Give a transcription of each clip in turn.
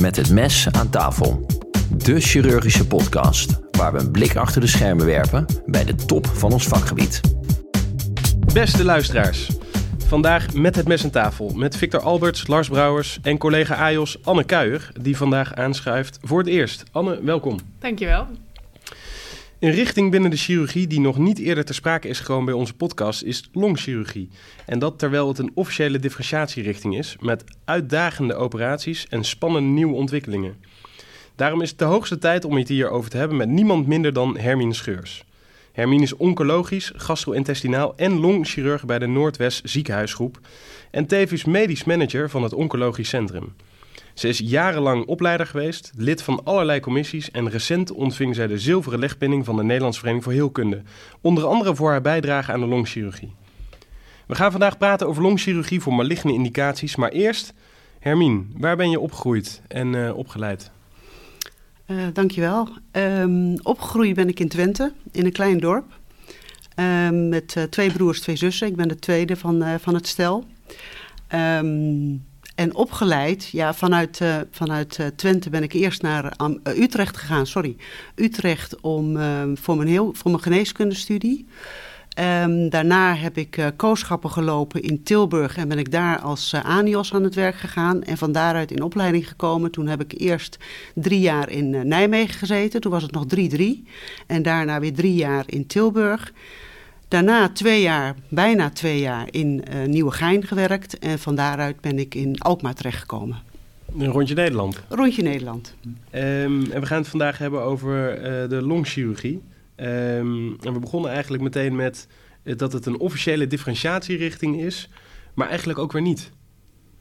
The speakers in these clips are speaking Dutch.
Met het mes aan tafel. De chirurgische podcast waar we een blik achter de schermen werpen bij de top van ons vakgebied. Beste luisteraars, vandaag met het mes aan tafel met Victor Alberts, Lars Brouwers en collega AJOS Anne Kuijer, die vandaag aanschuift voor het eerst. Anne, welkom. Dankjewel. Een richting binnen de chirurgie die nog niet eerder ter sprake is gekomen bij onze podcast is longchirurgie. En dat terwijl het een officiële differentiatierichting is met uitdagende operaties en spannende nieuwe ontwikkelingen. Daarom is het de hoogste tijd om het hierover te hebben met niemand minder dan Hermine Scheurs. Hermine is oncologisch, gastro-intestinaal en longchirurg bij de Noordwest Ziekenhuisgroep en tevens medisch manager van het Oncologisch Centrum. Ze is jarenlang opleider geweest, lid van allerlei commissies en recent ontving zij de zilveren legpinning van de Nederlandse Vereniging voor Heelkunde. Onder andere voor haar bijdrage aan de longchirurgie. We gaan vandaag praten over longchirurgie voor maligne indicaties, maar eerst, Hermine, waar ben je opgegroeid en uh, opgeleid? Uh, dankjewel. Um, opgegroeid ben ik in Twente, in een klein dorp. Um, met uh, twee broers, twee zussen. Ik ben de tweede van, van het stel. Um, en opgeleid, ja, vanuit, uh, vanuit uh, Twente ben ik eerst naar uh, Utrecht gegaan, sorry. Utrecht om, voor, mijn heel, voor mijn geneeskundestudie. Um, daarna heb ik kooschappen gelopen in Tilburg en ben ik daar als ANIOS aan het werk gegaan. En van daaruit in opleiding gekomen. Toen heb ik eerst drie jaar in Nijmegen gezeten, toen was het nog 3-3. En daarna weer drie jaar in Tilburg. Daarna twee jaar, bijna twee jaar in uh, Nieuwegein gewerkt. En van daaruit ben ik in Alkmaar terechtgekomen. Een rondje Nederland. Rondje Nederland. Um, en we gaan het vandaag hebben over uh, de longchirurgie. Um, en we begonnen eigenlijk meteen met dat het een officiële differentiatierichting is. Maar eigenlijk ook weer niet.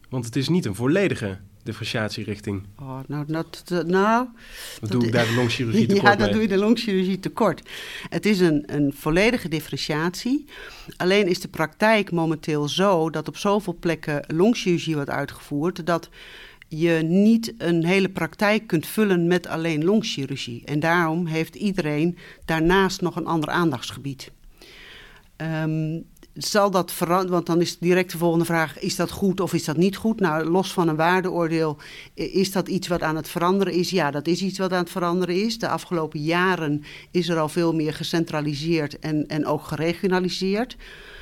Want het is niet een volledige differentiatierichting. Oh, nou, nou, nou dat doe ik daar de longchirurgie tekort Ja, dat doe je de longchirurgie tekort. Het is een, een volledige differentiatie. Alleen is de praktijk momenteel zo dat op zoveel plekken longchirurgie wordt uitgevoerd... dat je niet een hele praktijk kunt vullen met alleen longchirurgie. En daarom heeft iedereen daarnaast nog een ander aandachtsgebied. Um, zal dat veranderen? Want dan is direct de volgende vraag: is dat goed of is dat niet goed? Nou, los van een waardeoordeel, is dat iets wat aan het veranderen is? Ja, dat is iets wat aan het veranderen is. De afgelopen jaren is er al veel meer gecentraliseerd en, en ook geregionaliseerd.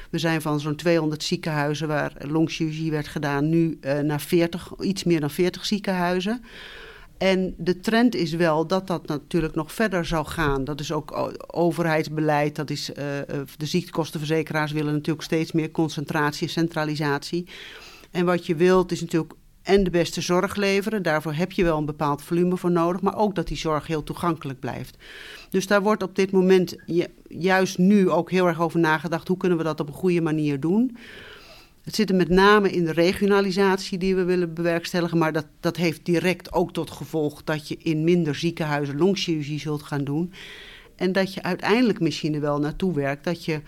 We zijn van zo'n 200 ziekenhuizen waar longchirurgie werd gedaan, nu uh, naar 40, iets meer dan 40 ziekenhuizen. En de trend is wel dat dat natuurlijk nog verder zou gaan. Dat is ook overheidsbeleid, dat is, uh, de ziektekostenverzekeraars willen natuurlijk steeds meer concentratie en centralisatie. En wat je wilt is natuurlijk en de beste zorg leveren. Daarvoor heb je wel een bepaald volume voor nodig, maar ook dat die zorg heel toegankelijk blijft. Dus daar wordt op dit moment juist nu ook heel erg over nagedacht. Hoe kunnen we dat op een goede manier doen? Het zit er met name in de regionalisatie die we willen bewerkstelligen. Maar dat, dat heeft direct ook tot gevolg dat je in minder ziekenhuizen longchirurgie zult gaan doen. En dat je uiteindelijk misschien er wel naartoe werkt dat je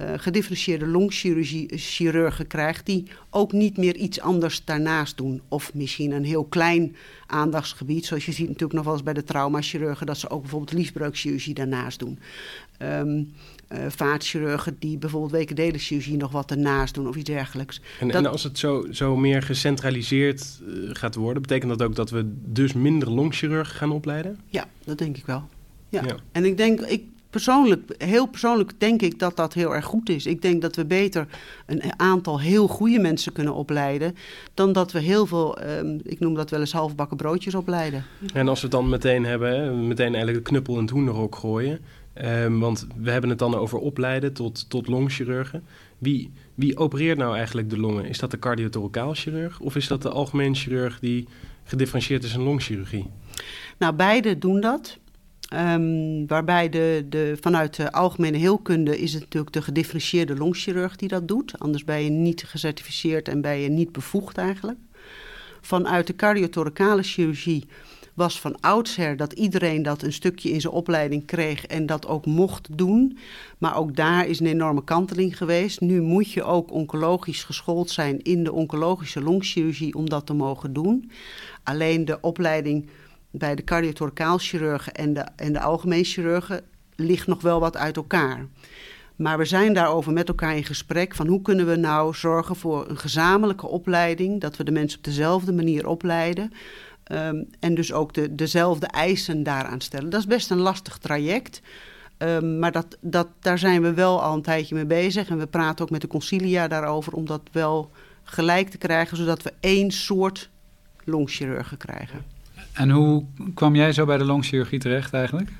uh, gedifferentieerde longchirurgen krijgt die ook niet meer iets anders daarnaast doen. Of misschien een heel klein aandachtsgebied, zoals je ziet natuurlijk nog wel eens bij de traumachirurgen, dat ze ook bijvoorbeeld liesbreukchirurgie daarnaast doen. Um, uh, vaatchirurgen die bijvoorbeeld wekendelenchirurgie nog wat ernaast doen of iets dergelijks. En, dat... en als het zo, zo meer gecentraliseerd uh, gaat worden, betekent dat ook dat we dus minder longchirurgen gaan opleiden? Ja, dat denk ik wel. Ja. ja. En ik denk, ik persoonlijk, heel persoonlijk denk ik dat dat heel erg goed is. Ik denk dat we beter een aantal heel goede mensen kunnen opleiden... dan dat we heel veel, um, ik noem dat wel eens halfbakken broodjes opleiden. En als we het dan meteen hebben, hè, meteen eigenlijk de knuppel in het hoenderhok gooien... Um, want we hebben het dan over opleiden tot, tot longchirurgen. Wie, wie opereert nou eigenlijk de longen? Is dat de cardiotoracaal chirurg of is dat de algemeen chirurg die gedifferentieerd is in longchirurgie? Nou, beide doen dat. Um, waarbij de, de, vanuit de algemene heelkunde is het natuurlijk de gedifferentieerde longchirurg die dat doet. Anders ben je niet gecertificeerd en ben je niet bevoegd eigenlijk. Vanuit de cardiothoracale chirurgie was van oudsher dat iedereen dat een stukje in zijn opleiding kreeg en dat ook mocht doen. Maar ook daar is een enorme kanteling geweest. Nu moet je ook oncologisch geschoold zijn in de oncologische longchirurgie om dat te mogen doen. Alleen de opleiding bij de cardiothoracaal-chirurgen en de, en de algemeen chirurgen ligt nog wel wat uit elkaar. Maar we zijn daarover met elkaar in gesprek van hoe kunnen we nou zorgen voor een gezamenlijke opleiding, dat we de mensen op dezelfde manier opleiden, Ehm, en dus ook de, dezelfde eisen daaraan stellen. Dat is best een lastig traject. Ehm, maar dat, dat, daar zijn we wel al een tijdje mee bezig. En we praten ook met de concilia daarover om dat wel gelijk te krijgen, zodat we één soort longchirurgen krijgen. En hoe kwam jij zo bij de longchirurgie terecht eigenlijk?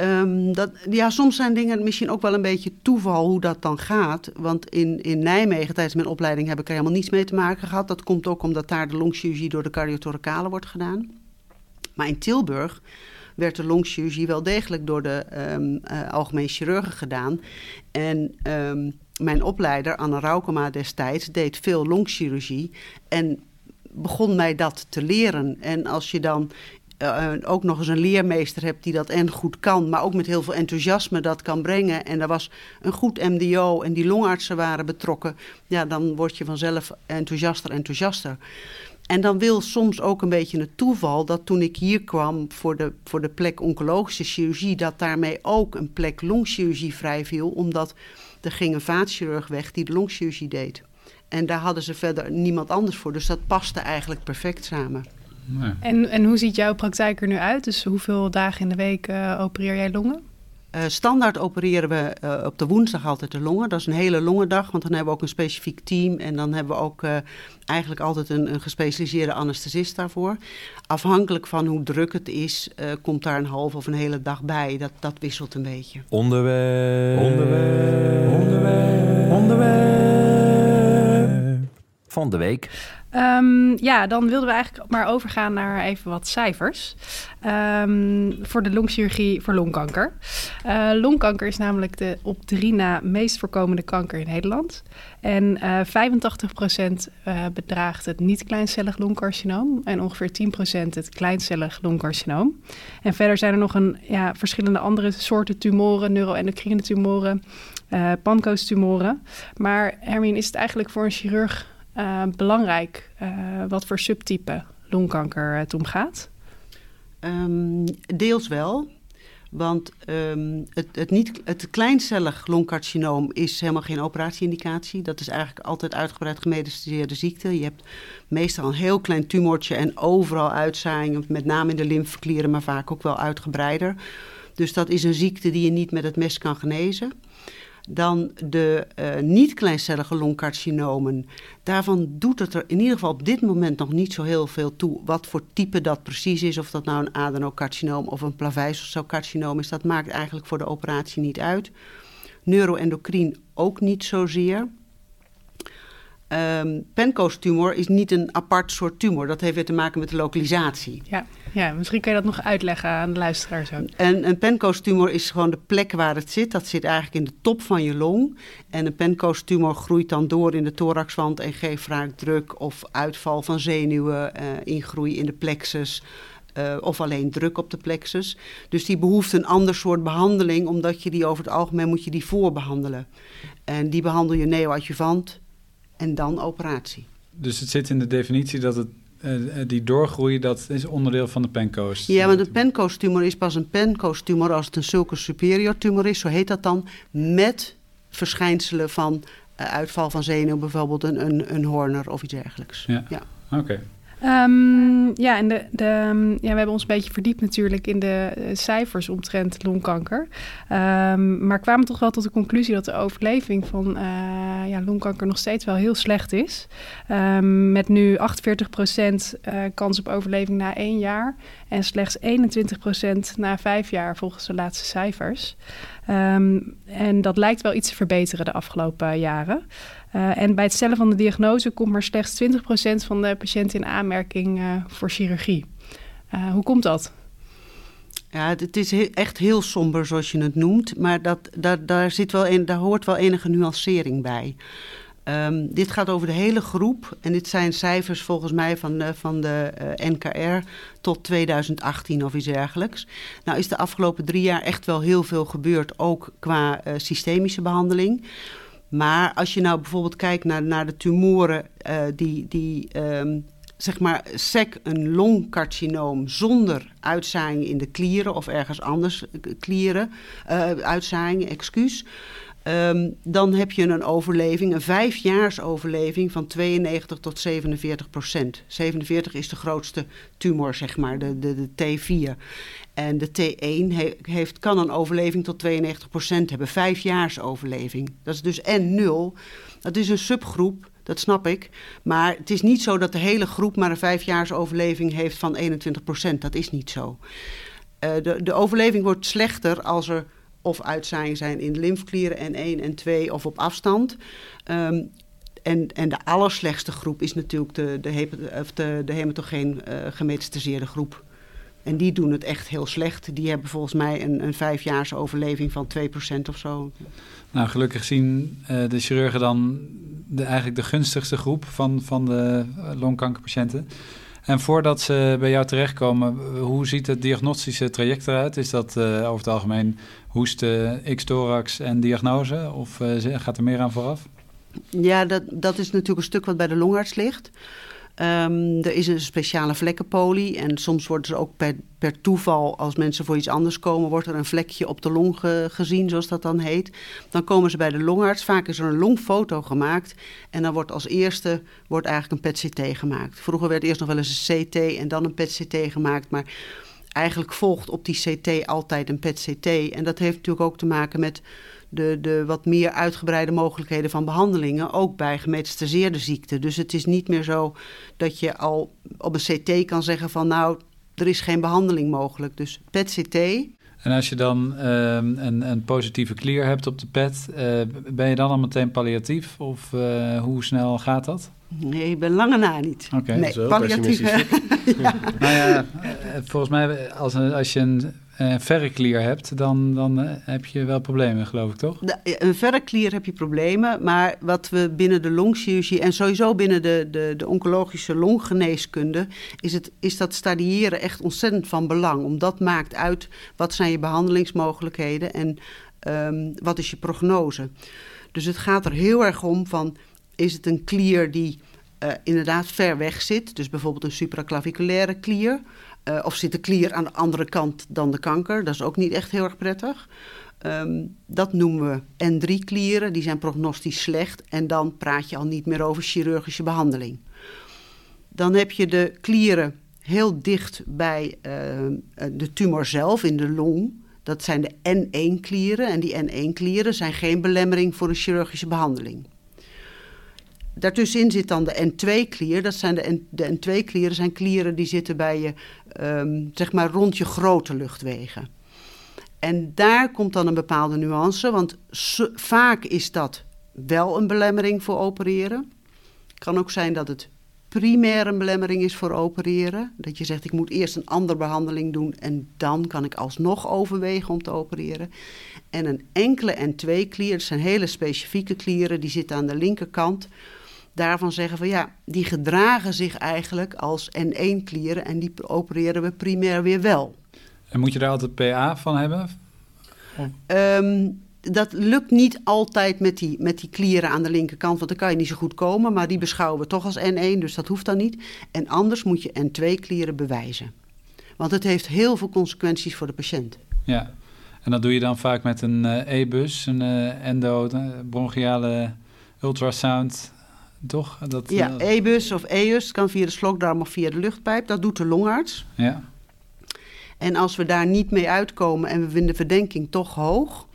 Um, dat, ja, soms zijn dingen misschien ook wel een beetje toeval hoe dat dan gaat. Want in, in Nijmegen tijdens mijn opleiding heb ik er helemaal niets mee te maken gehad. Dat komt ook omdat daar de longchirurgie door de cardiothoracale wordt gedaan. Maar in Tilburg werd de longchirurgie wel degelijk door de um, uh, algemeen chirurgen gedaan. En um, mijn opleider, Anne Raukema destijds, deed veel longchirurgie. En begon mij dat te leren. En als je dan uh, ook nog eens een leermeester hebt die dat en goed kan, maar ook met heel veel enthousiasme dat kan brengen. En er was een goed MDO en die longartsen waren betrokken. Ja, dan word je vanzelf enthousiaster, enthousiaster. En dan wil soms ook een beetje het toeval dat toen ik hier kwam voor de, voor de plek oncologische chirurgie, dat daarmee ook een plek longchirurgie vrij viel, omdat er ging een vaatchirurg weg die de longchirurgie deed. En daar hadden ze verder niemand anders voor. Dus dat paste eigenlijk perfect samen. Nee. En, en hoe ziet jouw praktijk er nu uit? Dus hoeveel dagen in de week uh, opereer jij longen? Uh, standaard opereren we uh, op de woensdag altijd de longen. Dat is een hele longendag, want dan hebben we ook een specifiek team. En dan hebben we ook uh, eigenlijk altijd een, een, gespecialiseerde anesthesist daarvoor. Afhankelijk van hoe druk het is, komt daar een half of een hele dag bij. Dat, dat wisselt een beetje. Onderwerp. Onderwerp. Onderwerp. Onderwerp. Van de week. Um, ja, dan wilden we eigenlijk maar overgaan naar even wat cijfers. Um, voor de longchirurgie voor longkanker. Uh, longkanker is namelijk de op drie na meest voorkomende kanker in Nederland. En uh, 85% uh, bedraagt het niet-kleincellig longcarcinoom en ongeveer 10% het kleincellig longcarcinoom. En verder zijn er nog een, ja, verschillende andere soorten tumoren, neuroendocrine tumoren, uh. Maar Hermine, is het eigenlijk voor een chirurg uh, belangrijk uh, wat voor subtype longkanker het omgaat? Um, deels wel. Want um, het, het, niet, het kleincellig longcarcinoom is helemaal geen operatieindicatie. Dat is eigenlijk altijd uitgebreid gemedicineerde ziekte. Je hebt meestal een heel klein tumortje en overal uitzaaiingen, met name in de lymfeklieren, maar vaak ook wel uitgebreider. Dus dat is een ziekte die je niet met het mes kan genezen. Dan de uh, niet-kleincellige longcarcinomen. Daarvan doet het er in ieder geval op dit moment nog niet zo heel veel toe. Wat voor type dat precies is. Of dat nou een adenocarcinoom of een plaveisselcelcarcinoom is. Dat maakt eigenlijk voor de operatie niet uit. Neuroendocrine ook niet zozeer. Um, Penco's-tumor is niet een apart soort tumor. Dat heeft weer te maken met de lokalisatie. Ja, ja misschien kan je dat nog uitleggen aan de luisteraars ook. En een Penco's-tumor is gewoon de plek waar het zit. Dat zit eigenlijk in de top van je long. En een Penco's-tumor groeit dan door in de thoraxwand... en geeft vaak druk of uitval van zenuwen, uh, ingroei in de plexus... Uh, of alleen druk op de plexus. Dus die behoeft een ander soort behandeling... omdat je die over het algemeen moet je die voorbehandelen. En die behandel je neoadjuvant en dan operatie. Dus het zit in de definitie dat het, uh, die doorgroei, dat is onderdeel van de penco's. Ja, want een penco's-tumor is pas een penco's-tumor als het een sulcus superior tumor is, zo heet dat dan, met verschijnselen van uh, uitval van zenuw, bijvoorbeeld een, een, een Horner of iets dergelijks. Ja, ja. oké. Okay. Um, ja, en de, de, ja, we hebben ons een beetje verdiept natuurlijk in de uh, cijfers omtrent longkanker. Um, maar kwamen toch wel tot de conclusie dat de overleving van uh, ja, longkanker nog steeds wel heel slecht is. Met nu 48% uh, kans op overleving na één jaar en slechts 21% na vijf jaar volgens de laatste cijfers. en dat lijkt wel iets te verbeteren de afgelopen jaren. Uh, en bij het stellen van de diagnose komt maar slechts 20% van de patiënten in aanmerking uh, voor chirurgie. Uh, hoe komt dat? Ja, het is echt heel somber zoals je het noemt, maar dat, daar, zit wel een, daar hoort wel enige nuancering bij. Um, dit gaat over de hele groep en dit zijn cijfers volgens mij van de, van de NKR tot 2018 of iets dergelijks. Nou is de afgelopen drie jaar echt wel heel veel gebeurd, ook qua systemische behandeling. Maar als je nou bijvoorbeeld kijkt naar, naar de tumoren uh, die, die um, zeg maar SEC een longcarcinoom zonder uitzaaiing in de klieren of ergens anders klieren, uh, uitzaaiing, excuus. Ehm, dan heb je een overleving, een vijfjaarsoverleving van 92 tot 47 procent. 47 is de grootste tumor, zeg maar, de, de, de T4. En de T1 heeft, kan een overleving tot 92 procent hebben, vijfjaarsoverleving. Dat is dus N0. Dat is een subgroep, dat snap ik. Maar het is niet zo dat de hele groep maar een vijfjaarsoverleving heeft van 21 procent. Dat is niet zo. Uh, de, de overleving wordt slechter als er of uitzaaiingen zijn in de lymfeklieren en 1 en 2 of op afstand. Um, en, en de allerslechtste groep is natuurlijk de, de, of de, de hematogeen uh, gemetastaseerde groep. En die doen het echt heel slecht. Die hebben volgens mij een, een vijfjaars overleving van 2% of zo. Nou, gelukkig zien uh, de chirurgen dan de, eigenlijk de gunstigste groep van, van de longkankerpatiënten. En voordat ze bij jou terechtkomen, hoe ziet het diagnostische traject eruit? Is dat uh, over het algemeen hoesten, x-thorax en diagnose? Of uh, gaat er meer aan vooraf? Ja, dat, dat is natuurlijk een stuk wat bij de longarts ligt. Um, er is een speciale vlekkenpolie en soms wordt er ook per, per, toeval, als mensen voor iets anders komen, wordt er een vlekje op de long ge, gezien, zoals dat dan heet. Dan komen ze bij de longarts. Vaak is er een longfoto gemaakt en dan wordt als eerste wordt eigenlijk een PET-CT gemaakt. Vroeger werd eerst nog wel eens een CT en dan een PET-CT gemaakt, maar eigenlijk volgt op die CT altijd een PET-CT. En dat heeft natuurlijk ook te maken met de, de wat meer uitgebreide mogelijkheden van behandelingen, ook bij gemetastaseerde ziekten. Dus het is niet meer zo dat je al op een CT kan zeggen van nou, er is geen behandeling mogelijk. Dus PET-CT. En als je dan uh, een, een, positieve clear hebt op de PET, uh, ben je dan al meteen palliatief? Of uh, hoe snel gaat dat? Nee, ik ben lange na niet. Oké, okay. nee, palliatief. ja. Nou ja, volgens mij als, als je een uh, verreklier hebt, dan, dan uh, heb je wel problemen, geloof ik, toch? Een verreklier heb je problemen, maar wat we binnen de longchirurgie en sowieso binnen de, de, de oncologische longgeneeskunde, is, het, is dat stadiëren echt ontzettend van belang. Omdat dat maakt uit wat zijn je behandelingsmogelijkheden en um, wat is je prognose. Dus het gaat er heel erg om van, is het een klier die uh, inderdaad ver weg zit, dus bijvoorbeeld een supraclaviculaire klier... Uh, of zit de klier aan de andere kant dan de kanker. Dat is ook niet echt heel erg prettig. Um, dat noemen we N3-klieren. Die zijn prognostisch slecht. En dan praat je al niet meer over chirurgische behandeling. Dan heb je de klieren heel dicht bij uh, de tumor zelf in de long. Dat zijn de N1-klieren. En die N1-klieren zijn geen belemmering voor een chirurgische behandeling. Daartussenin zit dan de N2-klier. Dat zijn de N2-klieren zijn klieren die zitten bij je, um, zeg maar rond je grote luchtwegen. En daar komt dan een bepaalde nuance, want vaak is dat wel een belemmering voor opereren. Kan ook zijn dat het primair een belemmering is voor opereren. Dat je zegt, ik moet eerst een andere behandeling doen en dan kan ik alsnog overwegen om te opereren. En een enkele N2-klier, dat zijn hele specifieke klieren, die zitten aan de linkerkant daarvan zeggen van ja, die gedragen zich eigenlijk als N1-klieren en die opereren we primair weer wel. En moet je daar altijd PA van hebben? Um, dat lukt niet altijd met die, met die klieren aan de linkerkant, want dan kan je niet zo goed komen. Maar die beschouwen we toch als N1, dus dat hoeft dan niet. En anders moet je N2-klieren bewijzen. Want het heeft heel veel consequenties voor de patiënt. Ja, en dat doe je dan vaak met een uh, E-bus, een uh, endo, bronchiale ultrasound toch? Dat, ja, uh, EBUS of EUS kan via de slokdarm of via de luchtpijp. Dat doet de longarts. Ja. En als we daar niet mee uitkomen en we vinden de verdenking toch hoog,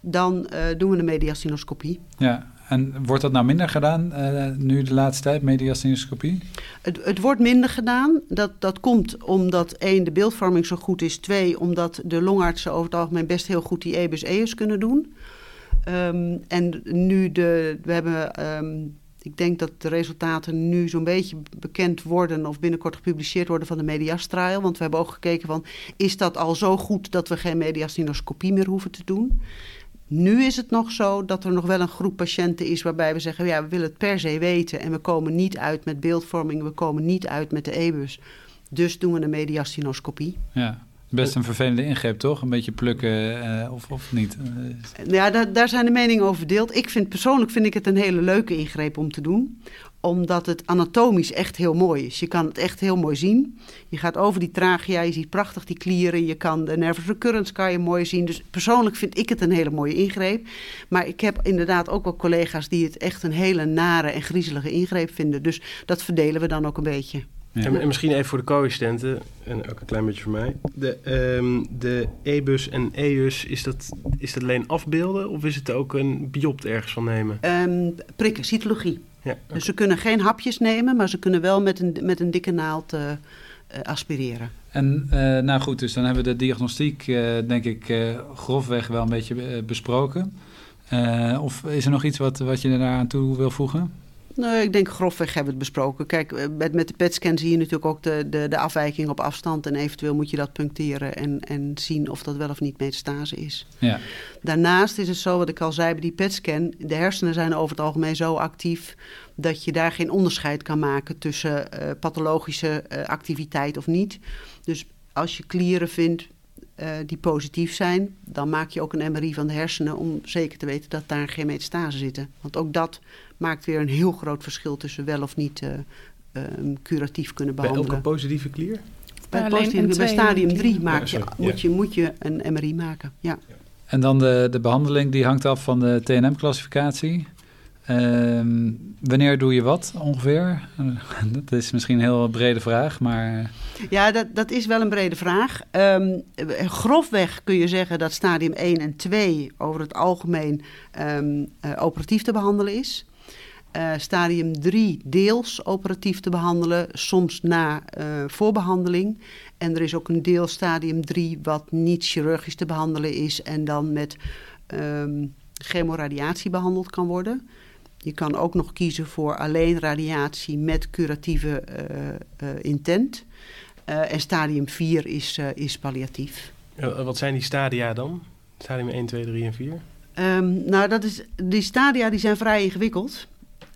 dan uh, doen we een mediastinoscopie. Ja, en wordt dat nou minder gedaan uh, nu de laatste tijd, mediastinoscopie? Het, het wordt minder gedaan. Dat, dat komt omdat één, de beeldvorming zo goed is. Twee, omdat de longartsen over het algemeen best heel goed die EBUS-EUS kunnen doen. Um, en nu de, we hebben um, ik denk dat de resultaten nu zo'n beetje bekend worden of binnenkort gepubliceerd worden van de mediastrial. Want we hebben ook gekeken van, is dat al zo goed dat we geen mediastinoscopie meer hoeven te doen? Nu is het nog zo dat er nog wel een groep patiënten is waarbij we zeggen, ja, we willen het per se weten en we komen niet uit met beeldvorming, we komen niet uit met de EBUS. Dus doen we een mediastinoscopie. Ja. Best een vervelende ingreep, toch? Een beetje plukken uh, of, of niet? Ja, daar, daar zijn de meningen over verdeeld. Ik vind persoonlijk vind ik het een hele leuke ingreep om te doen. omdat het anatomisch echt heel mooi is. Je kan het echt heel mooi zien. Je gaat over die trachea, je ziet prachtig die klieren. Je kan de nervus recurrens kan je mooi zien. Dus persoonlijk vind ik het een hele mooie ingreep. Maar ik heb inderdaad ook wel collega's die het echt een hele nare en griezelige ingreep vinden. Dus dat verdelen we dan ook een beetje. Ja. En, en, misschien even voor de co-assistenten, en ook een klein beetje voor mij. De, um, de E-bus en EUS, is dat, is dat alleen afbeelden of is het ook een biopt ergens van nemen? Um, prikken, cytologie. Ja, Dus ze kunnen geen hapjes nemen, maar ze kunnen wel met een, met een dikke naald uh, uh, aspireren. En uh, nou goed, dus dan hebben we de diagnostiek, denk ik, grofweg wel een beetje besproken. of is er nog iets wat, wat je daar aan toe wil voegen? Nou, ik denk grofweg hebben we het besproken. Kijk, eh, met, met de PET-scan zie je natuurlijk ook de, de, de afwijking op afstand. En eventueel moet je dat puncteren en, en zien of dat wel of niet metastase is. Ja. Daarnaast is het zo, wat ik al zei bij die PET-scan... de hersenen zijn over het algemeen zo actief... dat je daar geen onderscheid kan maken tussen uh, pathologische uh, activiteit of niet. Dus als je klieren vindt uh, die positief zijn... dan maak je ook een MRI van de hersenen... om zeker te weten dat daar geen metastase zitten. Want ook dat maakt weer een heel groot verschil tussen wel of niet uh, um, curatief kunnen behandelen. Bij elke positieve klier? Bij, positieve, bij stadium 3 maak je, moet, je, moet je een MRI maken. Ja. En dan de, de behandeling die hangt af van de TNM-classificatie. Um, wanneer doe je wat ongeveer? Dat is misschien een heel brede vraag, maar... Ja, dat, dat is wel een brede vraag. Um, grofweg kun je zeggen dat stadium 1 en 2 over het algemeen um, uh, operatief te behandelen is. Uh, stadium 3 deels operatief te behandelen, soms na voorbehandeling. En er is ook een deel stadium 3 wat niet chirurgisch te behandelen is en dan met chemoradiatie behandeld kan worden. Je kan ook nog kiezen voor alleen radiatie met curatieve uh, intent. en stadium 4 is, is palliatief. wat zijn die stadia dan? Stadium 1, 2, 3 en 4? Um, nou, dat is, die stadia die zijn vrij ingewikkeld.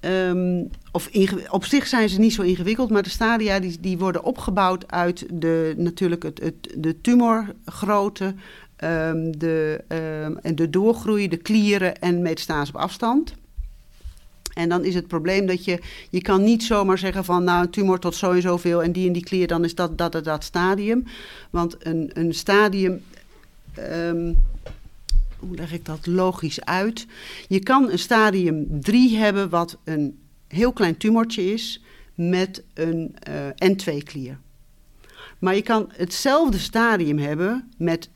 Um, of op zich zijn ze niet zo ingewikkeld, maar de stadia die, die worden opgebouwd uit de, natuurlijk het, het, de tumorgrootte, um, de, en de doorgroei, de klieren en metastase op afstand. En dan is het probleem dat je, je kan niet zomaar zeggen van nou een tumor tot zo en zoveel en die en die klier, dan is dat dat, dat, dat stadium. Want een, een stadium, hoe leg ik dat logisch uit? Je kan een stadium 3 hebben wat een heel klein tumortje is met een uh, N2-klier. Maar je kan hetzelfde stadium hebben met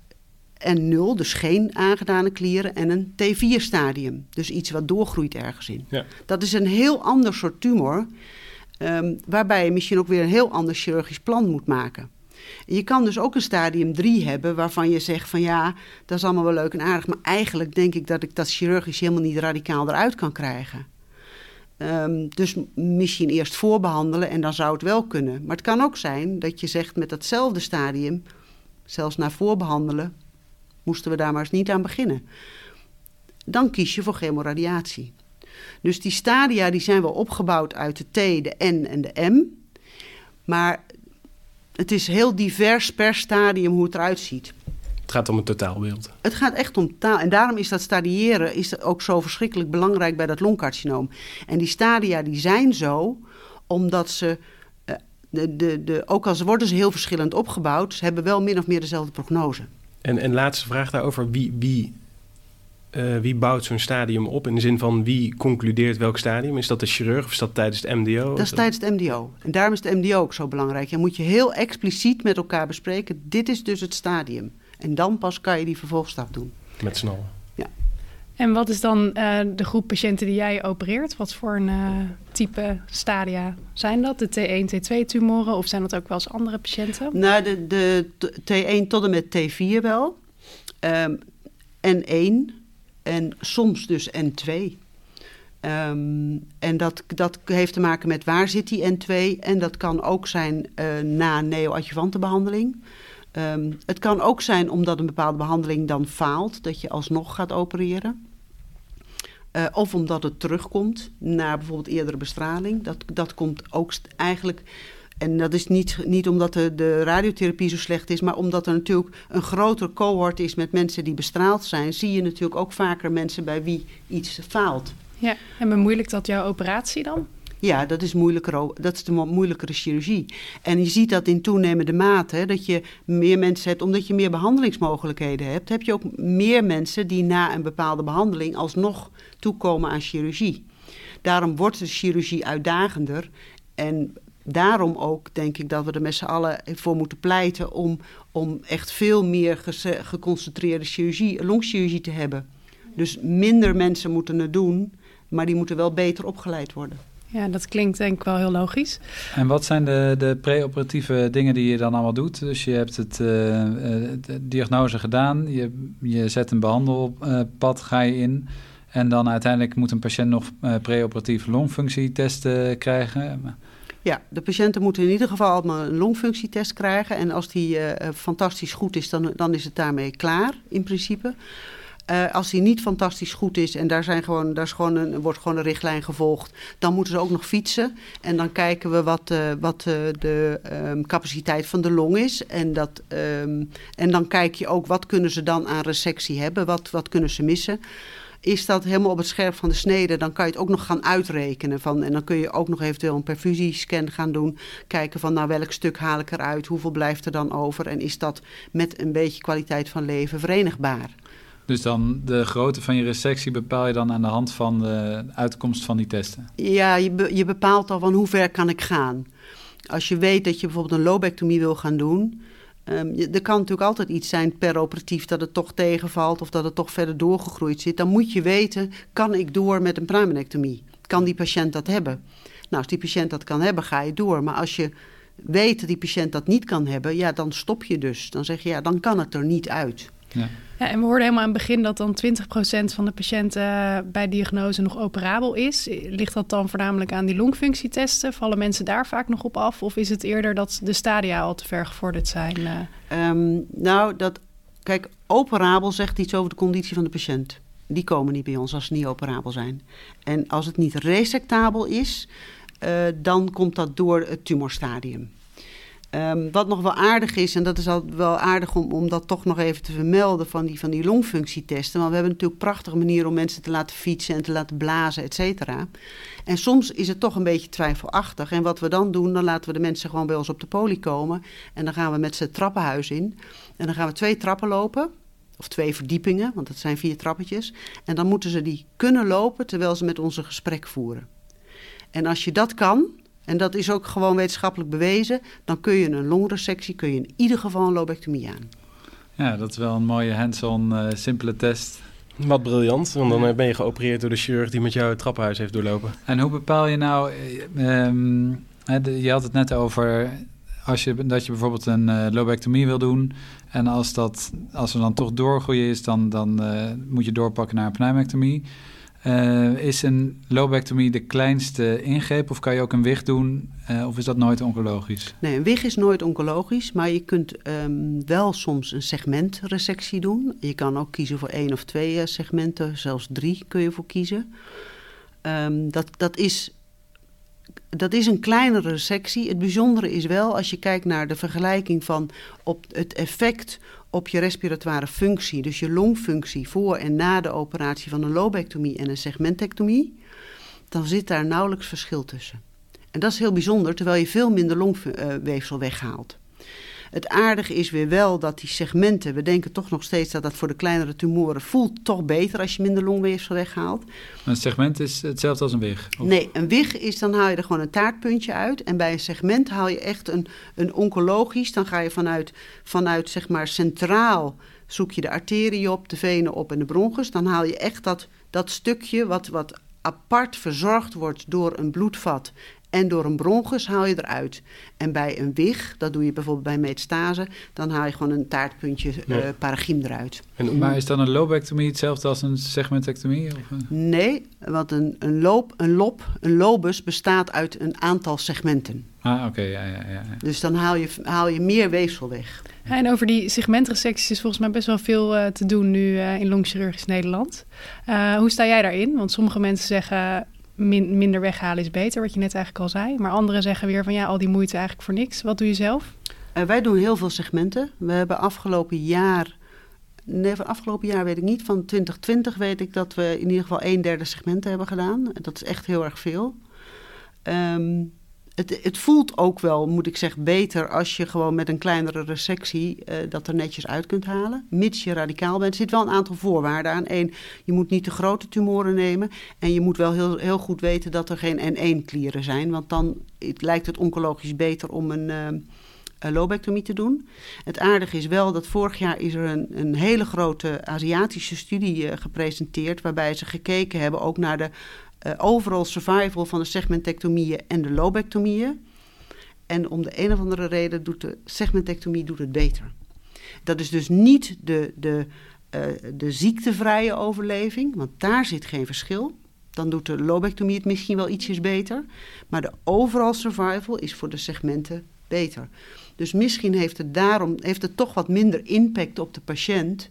N0, dus geen aangedane klieren, en een T4-stadium. Dus iets wat doorgroeit ergens in. Ja. Dat is een heel ander soort tumor, um, waarbij je misschien ook weer een heel ander chirurgisch plan moet maken. Je kan dus ook een stadium 3 hebben waarvan je zegt van ja, dat is allemaal wel leuk en aardig, maar eigenlijk denk ik dat ik dat chirurgisch helemaal niet radicaal eruit kan krijgen. Um, dus misschien eerst voorbehandelen en dan zou het wel kunnen. Maar het kan ook zijn dat je zegt met datzelfde stadium, zelfs na voorbehandelen, moesten we daar maar eens niet aan beginnen. Dan kies je voor chemoradiatie. Dus die stadia die zijn wel opgebouwd uit de T, de N en de M. Maar het is heel divers per stadium hoe het eruit ziet. Het gaat om een totaalbeeld. Het gaat echt om taal. En daarom is dat stadiëren is ook zo verschrikkelijk belangrijk bij dat longcarcinoom. En die stadia die zijn zo omdat ze, uh, de, de, de, ook al worden ze heel verschillend opgebouwd, ze hebben wel min of meer dezelfde prognose. En, en laatste vraag daarover, wie, wie uh, wie bouwt zo'n stadium op? In de zin van wie concludeert welk stadium? Is dat de chirurg of is dat tijdens het MDO? Dat is tijdens het MDO. En daarom is het MDO ook zo belangrijk. Je moet je heel expliciet met elkaar bespreken. Dit is dus het stadium. En dan pas kan je die vervolgstap doen. Met z'n allen. En wat is dan uh, de groep patiënten die jij opereert? Wat voor een uh, type stadia zijn dat? De T1, T2-tumoren of zijn dat ook wel eens andere patiënten? Nou, de, de T1 tot en met T4 wel. Um, N1 en soms dus N2. Um, en dat, dat heeft te maken met waar zit die N2 en dat kan ook zijn uh, na neoadjuvantenbehandeling. Um, het kan ook zijn omdat een bepaalde behandeling dan faalt, dat je alsnog gaat opereren. Uh, of omdat het terugkomt na bijvoorbeeld eerdere bestraling. Dat, dat komt ook eigenlijk en dat is niet, niet omdat de, de radiotherapie zo slecht is, maar omdat er natuurlijk een groter cohort is met mensen die bestraald zijn, zie je natuurlijk ook vaker mensen bij wie iets faalt. Ja, en bemoeilijkt dat jouw operatie dan? Ja, dat is, moeilijker, dat is de mo- moeilijkere chirurgie. En je ziet dat in toenemende mate, hè, dat je meer mensen hebt, omdat je meer behandelingsmogelijkheden hebt, heb je ook meer mensen die na een bepaalde behandeling alsnog toekomen aan chirurgie. Daarom wordt de chirurgie uitdagender. En daarom ook denk ik dat we er met z'n allen voor moeten pleiten om, om echt veel meer geconcentreerde chirurgie, longchirurgie te hebben. Dus minder mensen moeten het doen, maar die moeten wel beter opgeleid worden. Ja, dat klinkt denk ik wel heel logisch. En wat zijn de, de pre-operatieve dingen die je dan allemaal doet? Dus je hebt het, eh, eh, de diagnose gedaan, je, je zet een behandelpad, ga je in. En dan uiteindelijk moet een patiënt nog eh pre-operatief longfunctietesten krijgen. Ja, de patiënten moeten in ieder geval allemaal een longfunctietest krijgen. En als die eh, eh, fantastisch goed is, dan, dan is het daarmee klaar in principe. Eh, als die niet fantastisch goed is en daar, zijn gewoon, daar is gewoon een, wordt gewoon een richtlijn gevolgd, dan moeten ze ook nog fietsen. En dan kijken we wat, eh, wat eh, de ehm, capaciteit van de long is. En, dat, ehm, en dan kijk je ook wat kunnen ze dan aan resectie hebben, wat, wat kunnen ze missen. Is dat helemaal op het scherp van de snede, dan kan je het ook nog gaan uitrekenen. Van, en dan kun je ook nog eventueel een perfusiescan gaan doen. Kijken van nou welk stuk haal ik eruit, hoeveel blijft er dan over. En is dat met een beetje kwaliteit van leven verenigbaar. Dus dan de grootte van je resectie bepaal je dan aan de hand van de uitkomst van die testen. Ja, je, be- je bepaalt al van hoe ver kan ik gaan. Als je weet dat je bijvoorbeeld een lobectomie wil gaan doen... ehm, je- er kan natuurlijk altijd iets zijn per operatief dat het toch tegenvalt... of dat het toch verder doorgegroeid zit. Dan moet je weten, kan ik door met een pruimenectomie? Kan die patiënt dat hebben? Nou, als die patiënt dat kan hebben, ga je door. Maar als je weet dat die patiënt dat niet kan hebben... ja, dan stop je dus. Dan zeg je, ja, dan kan het er niet uit. Ja. Ja, en we hoorden helemaal aan het begin dat dan 20% van de patiënten eh, bij diagnose nog operabel is. Ligt dat dan voornamelijk aan die longfunctietesten? Vallen mensen daar vaak nog op af? Of is het eerder dat de stadia al te ver gevorderd zijn? eh? Ehm, nou, dat, kijk, operabel zegt iets over de conditie van de patiënt. Die komen niet bij ons als ze niet operabel zijn. En als het niet resectabel is, eh, dan komt dat door het tumorstadium. Ehm, wat nog wel aardig is, en dat is al wel aardig om, om dat toch nog even te vermelden van die, van die longfunctietesten. Want we hebben natuurlijk prachtige manieren om mensen te laten fietsen en te laten blazen, et cetera. En soms is het toch een beetje twijfelachtig. En wat we dan doen, dan laten we de mensen gewoon bij ons op de poli komen. En dan gaan we met ze het trappenhuis in. En dan gaan we twee trappen lopen. Of twee verdiepingen, want dat zijn vier trappetjes. En dan moeten ze die kunnen lopen terwijl ze met ons een gesprek voeren. En als je dat kan, en dat is ook gewoon wetenschappelijk bewezen, dan kun je een longresectie, kun je in ieder geval een lobectomie aan. ja, dat is wel een mooie hands-on, eh, simpele test. Wat briljant, want dan ben je geopereerd door de chirurg die met jou het trappenhuis heeft doorlopen. En hoe bepaal je nou, eh, ehm, je had het net over als je, dat je bijvoorbeeld een eh, lobectomie wil doen. En als, dat, als er dan toch doorgroeien is, dan, dan eh, moet je doorpakken naar een pneumectomie. Eh, is een lobectomie de kleinste ingreep of kan je ook een wicht doen? eh, of is dat nooit oncologisch? Nee, een wig is nooit oncologisch, maar je kunt ehm, wel soms een segmentresectie doen. Je kan ook kiezen voor één of twee eh, segmenten, zelfs drie kun je voor kiezen. Ehm, dat, dat, is, dat is een kleinere resectie. Het bijzondere is wel, als je kijkt naar de vergelijking van op het effect op je respiratoire functie, dus je longfunctie voor en na de operatie van een lobectomie en een segmentectomie, dan zit daar nauwelijks verschil tussen. En dat is heel bijzonder, terwijl je veel minder longweefsel weghaalt. Het aardige is weer wel dat die segmenten, we denken toch nog steeds dat dat voor de kleinere tumoren voelt toch beter als je minder longweefsel weghaalt. Een segment is hetzelfde als een wig. Of- Nee, een wig is, dan haal je er gewoon een taartpuntje uit. En bij een segment haal je echt een, een oncologisch. Dan ga je vanuit, vanuit zeg maar centraal, zoek je de arterie op, de venen op en de bronchus. Dan haal je echt dat, dat stukje wat, wat apart verzorgd wordt door een bloedvat en door een bronchus haal je eruit. En bij een wig, dat doe je bijvoorbeeld bij metastase, dan haal je gewoon een taartpuntje Ja. eh paragiem eruit. En Maar is dan een lobectomie hetzelfde als een segmentectomie? Of, eh? Nee, want een, een, loop, een lob, een lobus bestaat uit een aantal segmenten. Ah, oké, ja, ja, ja. ja. Dus dan haal je, haal je meer weefsel weg. Ja, en over die segmentresecties is volgens mij best wel veel eh, te doen nu eh, in longchirurgisch Nederland. Eh, hoe sta jij daarin? Want sommige mensen zeggen min- minder weghalen is beter, wat je net eigenlijk al zei. Maar anderen zeggen weer van ja, al die moeite eigenlijk voor niks. Wat doe je zelf? Eh, wij doen heel veel segmenten. We hebben afgelopen jaar, nee, van afgelopen jaar weet ik niet, van 2020 weet ik dat we in ieder geval een derde segmenten hebben gedaan. Dat is echt heel erg veel. Ehm, het, het, voelt ook wel, moet ik zeggen, beter als je gewoon met een kleinere resectie uh, dat er netjes uit kunt halen. Mits je radicaal bent. Er zit wel een aantal voorwaarden aan. Eén, je moet niet te grote tumoren nemen. En je moet wel heel, heel goed weten dat er geen N1-klieren zijn. Want dan het lijkt het oncologisch beter om een, uh, lobectomie te doen. Het aardige is wel dat vorig jaar is er een, een hele grote Aziatische studie uh, gepresenteerd. Waarbij ze gekeken hebben ook naar de uh, overall survival van de segmentectomieën en de lobectomieën. En om de een of andere reden doet de segmentectomie doet het beter. Dat is dus niet de, de, uh, de ziektevrije overleving, want daar zit geen verschil. Dan doet de lobectomie het misschien wel ietsjes beter. Maar de overall survival is voor de segmenten beter. Dus misschien heeft het daarom heeft het toch wat minder impact op de patiënt.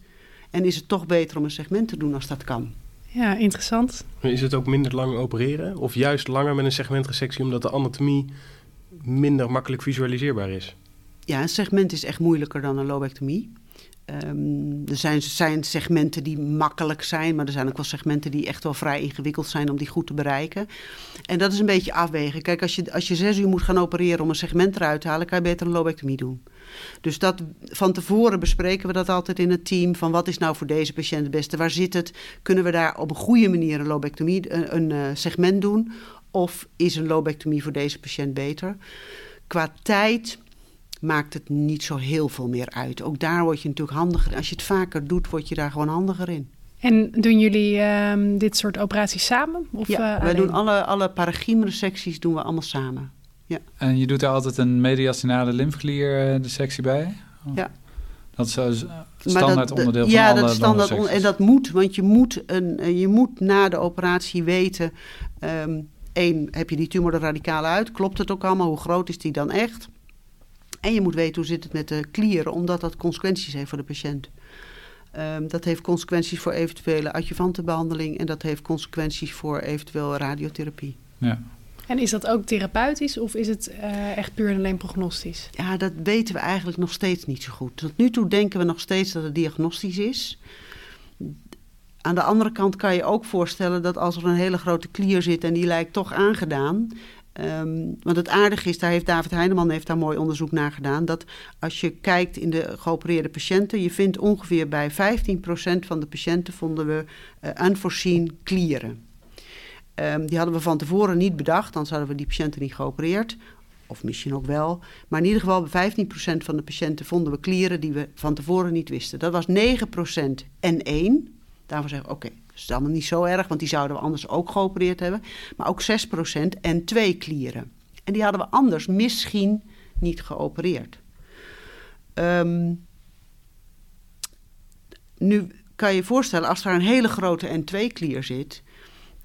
En is het toch beter om een segment te doen als dat kan. Ja, interessant. Is het ook minder lang opereren? Of juist langer met een segmentresectie omdat de anatomie minder makkelijk visualiseerbaar is? Ja, een segment is echt moeilijker dan een lobectomie. Um, er zijn, zijn, segmenten die makkelijk zijn, maar er zijn ook wel segmenten die echt wel vrij ingewikkeld zijn om die goed te bereiken. En dat is een beetje afwegen. Kijk, als je, als je zes uur moet gaan opereren om een segment eruit te halen, kan je beter een lobectomie doen. Dus dat, van tevoren bespreken we dat altijd in het team. Van wat is nou voor deze patiënt het beste? Waar zit het? Kunnen we daar op een goede manier een lobectomie, een, een uh, segment doen? Of is een lobectomie voor deze patiënt beter? Qua tijd maakt het niet zo heel veel meer uit. Ook daar word je natuurlijk handiger. Als je het vaker doet, word je daar gewoon handiger in. En doen jullie uh, dit soort operaties samen? Of, ja, uh, wij doen alle, alle parachiemresecties doen we allemaal samen. Ja. En je doet er altijd een mediastinale lymfeklier de sectie bij? Ja. Dat is een standaard dat, onderdeel van ja, alle dat standaard on, En dat moet, want je moet, een, je moet na de operatie weten... Um, één, heb je die tumor er radicaal uit? Klopt het ook allemaal? Hoe groot is die dan echt? En je moet weten hoe zit het met de klieren, omdat dat consequenties heeft voor de patiënt. Um, dat heeft consequenties voor eventuele adjuvantenbehandeling en dat heeft consequenties voor eventueel radiotherapie. Ja. En is dat ook therapeutisch of is het uh, echt puur en alleen prognostisch? Ja, dat weten we eigenlijk nog steeds niet zo goed. Tot nu toe denken we nog steeds dat het diagnostisch is. Aan de andere kant kan je ook voorstellen dat als er een hele grote klier zit en die lijkt toch aangedaan, Um, want het aardige is, daar heeft David Heineman heeft daar mooi onderzoek naar gedaan, dat als je kijkt in de geopereerde patiënten, je vindt ongeveer bij 15% van de patiënten vonden we uh, unforeseen klieren. Um, die hadden we van tevoren niet bedacht, anders hadden we die patiënten niet geopereerd. Of misschien ook wel. Maar in ieder geval bij 15% van de patiënten vonden we klieren die we van tevoren niet wisten. Dat was 9% N1. Daarvoor zeggen we, oké, dat is allemaal niet zo erg, want die zouden we anders ook geopereerd hebben. Maar ook 6% en twee klieren. En die hadden we anders misschien niet geopereerd. Um, nu kan je je voorstellen, als er een hele grote N2-klier zit,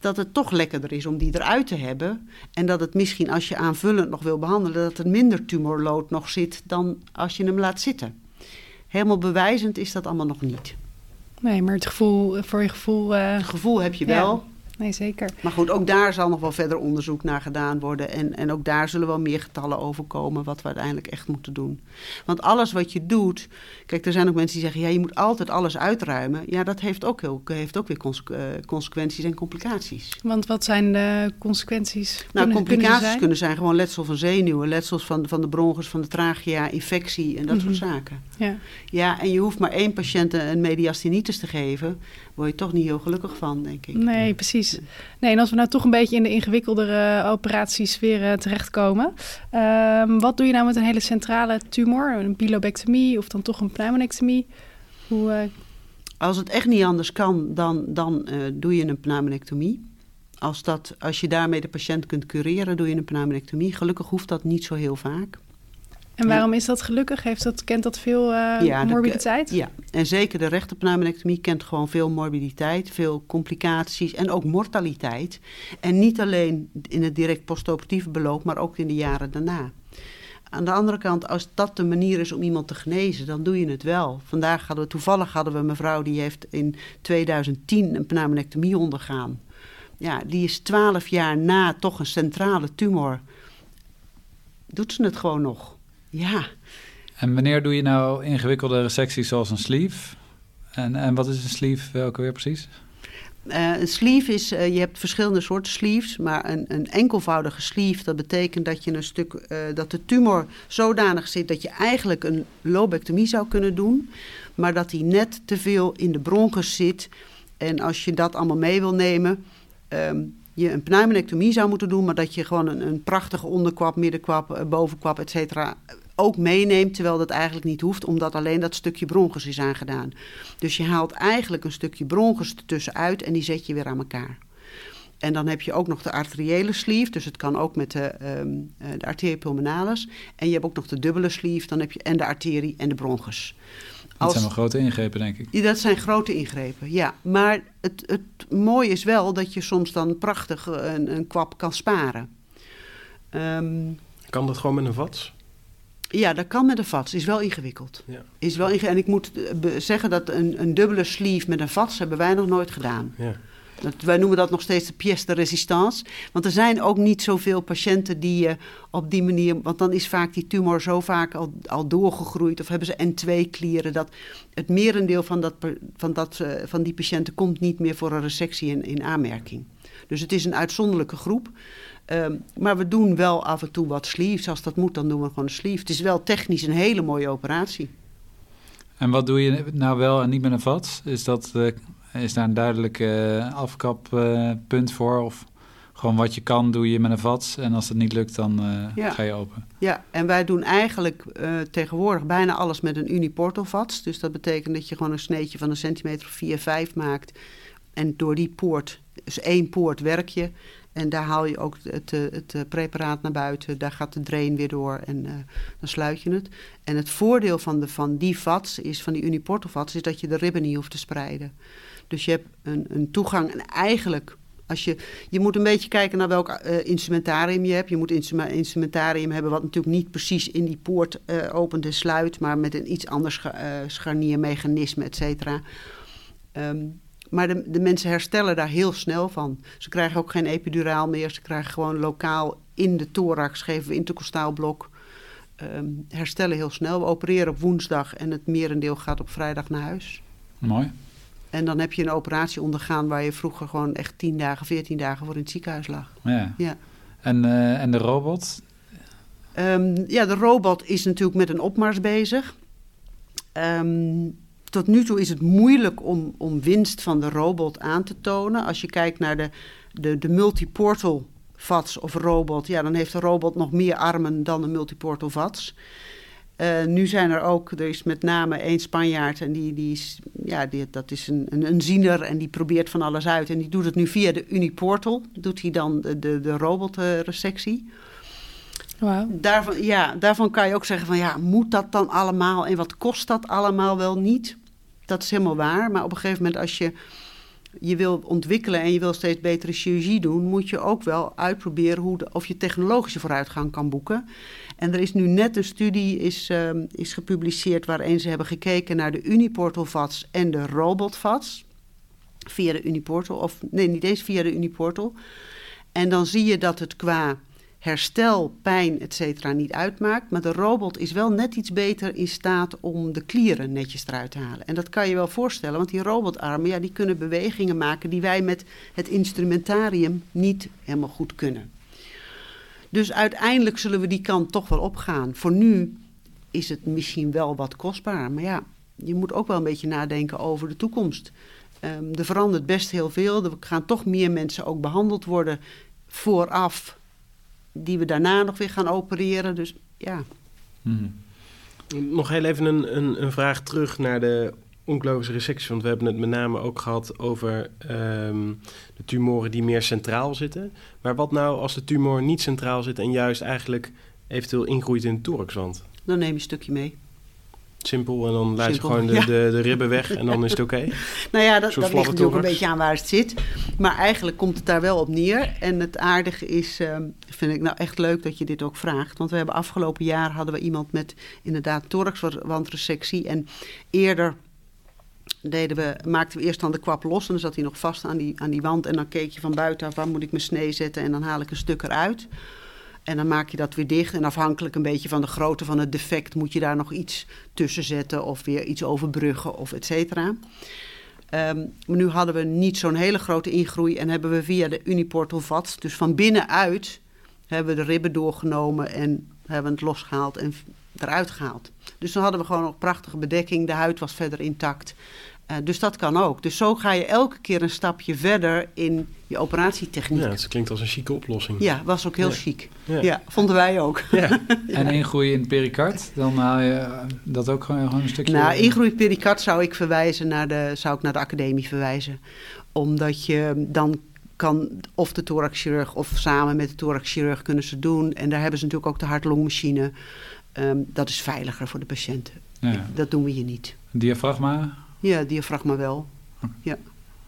dat het toch lekkerder is om die eruit te hebben. En dat het misschien als je aanvullend nog wil behandelen, dat er minder tumorlood nog zit dan als je hem laat zitten. Helemaal bewijzend is dat allemaal nog niet. Nee, maar het gevoel, voor je gevoel... Uh, het gevoel heb je wel. Nee, zeker. Maar goed, ook daar zal nog wel verder onderzoek naar gedaan worden. En, en ook daar zullen wel meer getallen over komen wat we uiteindelijk echt moeten doen. Want alles wat je doet. Kijk, er zijn ook mensen die zeggen: ja, je moet altijd alles uitruimen. Ja, dat heeft ook, heel, heeft ook weer conse consequenties en complicaties. Want wat zijn de consequenties? Nou, kunnen, complicaties kunnen, zijn? kunnen zijn gewoon letsel van zenuwen, letsels van, van de bronchus, van de trachea, infectie en dat Mhm. soort zaken. Ja. Ja, en je hoeft maar één patiënt een mediastinitis te geven. Word je toch niet heel gelukkig van, denk ik. Nee, precies. Nee, en als we nou toch een beetje in de ingewikkeldere operaties weer uh, terechtkomen. Um, wat doe je nou met een hele centrale tumor? Een bilobectomie of dan toch een pneumonectomie? Hoe, uh... Als het echt niet anders kan, dan, dan uh, doe je een pneumonectomie. Als, dat, als je daarmee de patiënt kunt cureren, doe je een pneumonectomie. Gelukkig hoeft dat niet zo heel vaak. En waarom is dat gelukkig? Heeft dat, kent dat veel uh, ja, morbiditeit? De, ja, en zeker de rechterpneumonectomie kent gewoon veel morbiditeit, veel complicaties en ook mortaliteit. En niet alleen in het direct postoperatieve beloop, maar ook in de jaren daarna. Aan de andere kant, als dat de manier is om iemand te genezen, dan doe je het wel. Vandaag hadden we, toevallig hadden we een mevrouw die heeft in 2010 een pneumonectomie ondergaan. Ja, die is twaalf jaar na toch een centrale tumor. Doet ze het gewoon nog? Ja. En wanneer doe je nou ingewikkelde resecties zoals een sleeve? En, en wat is een sleeve ook weer precies? Uh, een sleeve is, uh, je hebt verschillende soorten sleeves, maar een, een enkelvoudige sleeve, dat betekent dat je een stuk, uh, dat de tumor zodanig zit dat je eigenlijk een lobectomie zou kunnen doen, maar dat die net te veel in de bronchus zit. En als je dat allemaal mee wil nemen, um, je een pneumonectomie zou moeten doen, maar dat je gewoon een, een prachtige onderkwap, middenkwap, bovenkwap, et cetera, ook meeneemt, terwijl dat eigenlijk niet hoeft, omdat alleen dat stukje bronchus is aangedaan. Dus je haalt eigenlijk een stukje bronchus ertussenuit en die zet je weer aan elkaar. En dan heb je ook nog de arteriële sleeve, dus het kan ook met de, um, de arterie pulmonalis. En je hebt ook nog de dubbele sleeve, dan heb je en de arterie en de bronchus. Dat zijn wel grote ingrepen, denk ik. Dat zijn grote ingrepen, ja. Maar het, het mooie is wel dat je soms dan prachtig een, een kwap kan sparen. Um, kan dat gewoon met een vats? Ja, dat kan met een vats. Is wel ingewikkeld. Ja. Is wel en ik moet zeggen dat een, een dubbele sleeve met een vats hebben wij nog nooit gedaan. Ja. Dat, wij noemen dat nog steeds de pièce de résistance. Want er zijn ook niet zoveel patiënten die je op die manier... Want dan is vaak die tumor zo vaak al, al doorgegroeid... of hebben ze N2-klieren... dat het merendeel van, dat, van, dat, van die patiënten komt niet meer voor een resectie in, in aanmerking. Dus het is een uitzonderlijke groep. Um, maar we doen wel af en toe wat sleeves. Als dat moet, dan doen we gewoon een sleeve. Het is wel technisch een hele mooie operatie. En wat doe je nou wel en niet met een vat? Is, dat, uh, is daar een duidelijk uh, afkappunt uh, voor? Of gewoon wat je kan, doe je met een vat. En als het niet lukt, dan ja. ga je open. Ja, en wij doen eigenlijk tegenwoordig bijna alles met een uniportal vats. Dus dat betekent dat je gewoon een sneetje van een centimeter of 4, 5 maakt. En door die poort, dus één poort, werk je. En daar haal je ook het, het, preparaat naar buiten. Daar gaat de drain weer door en uh, dan sluit je het. En het voordeel van, de, van die vats, is, van die uniportal vats, is dat je de ribben niet hoeft te spreiden. Dus je hebt een, een toegang. En eigenlijk, als je, je moet een beetje kijken naar welk uh, instrumentarium je hebt. Je moet instrumentarium hebben wat natuurlijk niet precies in die poort uh, opent en sluit, maar met een iets ander scharniermechanisme, et cetera. Um, maar de, de, mensen herstellen daar heel snel van. Ze krijgen ook geen epiduraal meer. Ze krijgen gewoon lokaal in de thorax, geven we intercostaal blok. Um, herstellen heel snel. We opereren op woensdag en het merendeel gaat op vrijdag naar huis. Mooi. En dan heb je een operatie ondergaan waar je vroeger gewoon echt 10 dagen, 14 dagen voor in het ziekenhuis lag. Ja. ja. En, uh, en de robot? Um, ja, de robot is natuurlijk met een opmars bezig. Um, tot nu toe is het moeilijk om, om winst van de robot aan te tonen. Als je kijkt naar de, de, de multiportal VATS of robot, ja, dan heeft de robot nog meer armen dan een multiportal VATS. Uh, nu zijn er ook, er is met name één Spanjaard en die, die is, ja, die, dat is een, een, een ziener en die probeert van alles uit. En die doet het nu via de Uniportal, doet hij dan de, de, de robotresectie. Wow. Daarvan, ja, daarvan kan je ook zeggen van ja, moet dat dan allemaal en wat kost dat allemaal wel niet? Dat is helemaal waar, maar op een gegeven moment als je je wil ontwikkelen en je wil steeds betere chirurgie doen, moet je ook wel uitproberen hoe de, of je technologische vooruitgang kan boeken. En er is nu net een studie is, uh, is gepubliceerd waarin ze hebben gekeken naar de Uniportal VATS en de Robot VATS. Via de Uniportal, of nee, niet eens via de Uniportal. En dan zie je dat het qua herstel, pijn, et cetera niet uitmaakt. Maar de robot is wel net iets beter in staat om de klieren netjes eruit te halen. En dat kan je wel voorstellen, want die robotarmen ja, die kunnen bewegingen maken die wij met het instrumentarium niet helemaal goed kunnen. Dus uiteindelijk zullen we die kant toch wel opgaan. Voor nu is het misschien wel wat kostbaar, maar ja, je moet ook wel een beetje nadenken over de toekomst. Um, er verandert best heel veel. Er gaan toch meer mensen ook behandeld worden vooraf die we daarna nog weer gaan opereren. Dus ja. Hmm. Nog heel even een, een, een, vraag terug naar de oncologische resectie. Want we hebben het met name ook gehad over um, de tumoren die meer centraal zitten. Maar wat nou als de tumor niet centraal zit en juist eigenlijk eventueel ingroeit in de thoraxwand? Dan neem je een stukje mee. Simpel en dan laat je gewoon de, ja. de, de, ribben weg en dan is het oké? Okay. nou ja, dat, dat ligt natuurlijk een beetje aan waar het zit. Maar eigenlijk komt het daar wel op neer. En het aardige is, uh, vind ik nou echt leuk dat je dit ook vraagt. Want we hebben afgelopen jaar hadden we iemand met inderdaad thoraxwandresectie. En eerder deden we, maakten we eerst dan de kwap los en dan zat hij nog vast aan die, aan die wand. En dan keek je van buiten af, waar moet ik mijn snee zetten en dan haal ik een stuk eruit. En dan maak je dat weer dicht. En afhankelijk een beetje van de grootte van het defect moet je daar nog iets tussen zetten of weer iets overbruggen of et cetera. Ehm, nu hadden we niet zo'n hele grote ingroei en hebben we via de Uniportal VATS, dus van binnenuit, hebben we de ribben doorgenomen en hebben het losgehaald en eruit gehaald. Dus dan hadden we gewoon nog prachtige bedekking, de huid was verder intact. Uh, dus dat kan ook. Dus zo ga je elke keer een stapje verder in je operatietechniek. Ja, het klinkt als een chique oplossing. Ja, was ook heel ja. chic. Ja. ja. vonden wij ook. Ja. En ingroei in het pericard, dan haal je dat ook gewoon, gewoon een stukje... Nou, ingroei in pericard zou ik verwijzen naar de, zou ik naar de academie verwijzen. Omdat je dan kan of de thoraxchirurg of samen met de thoraxchirurg kunnen ze doen. En daar hebben ze natuurlijk ook de hart-longmachine. Um, dat is veiliger voor de patiënten. Ja. Dat doen we hier niet. Diafragma? Ja, diafragma wel. Ja.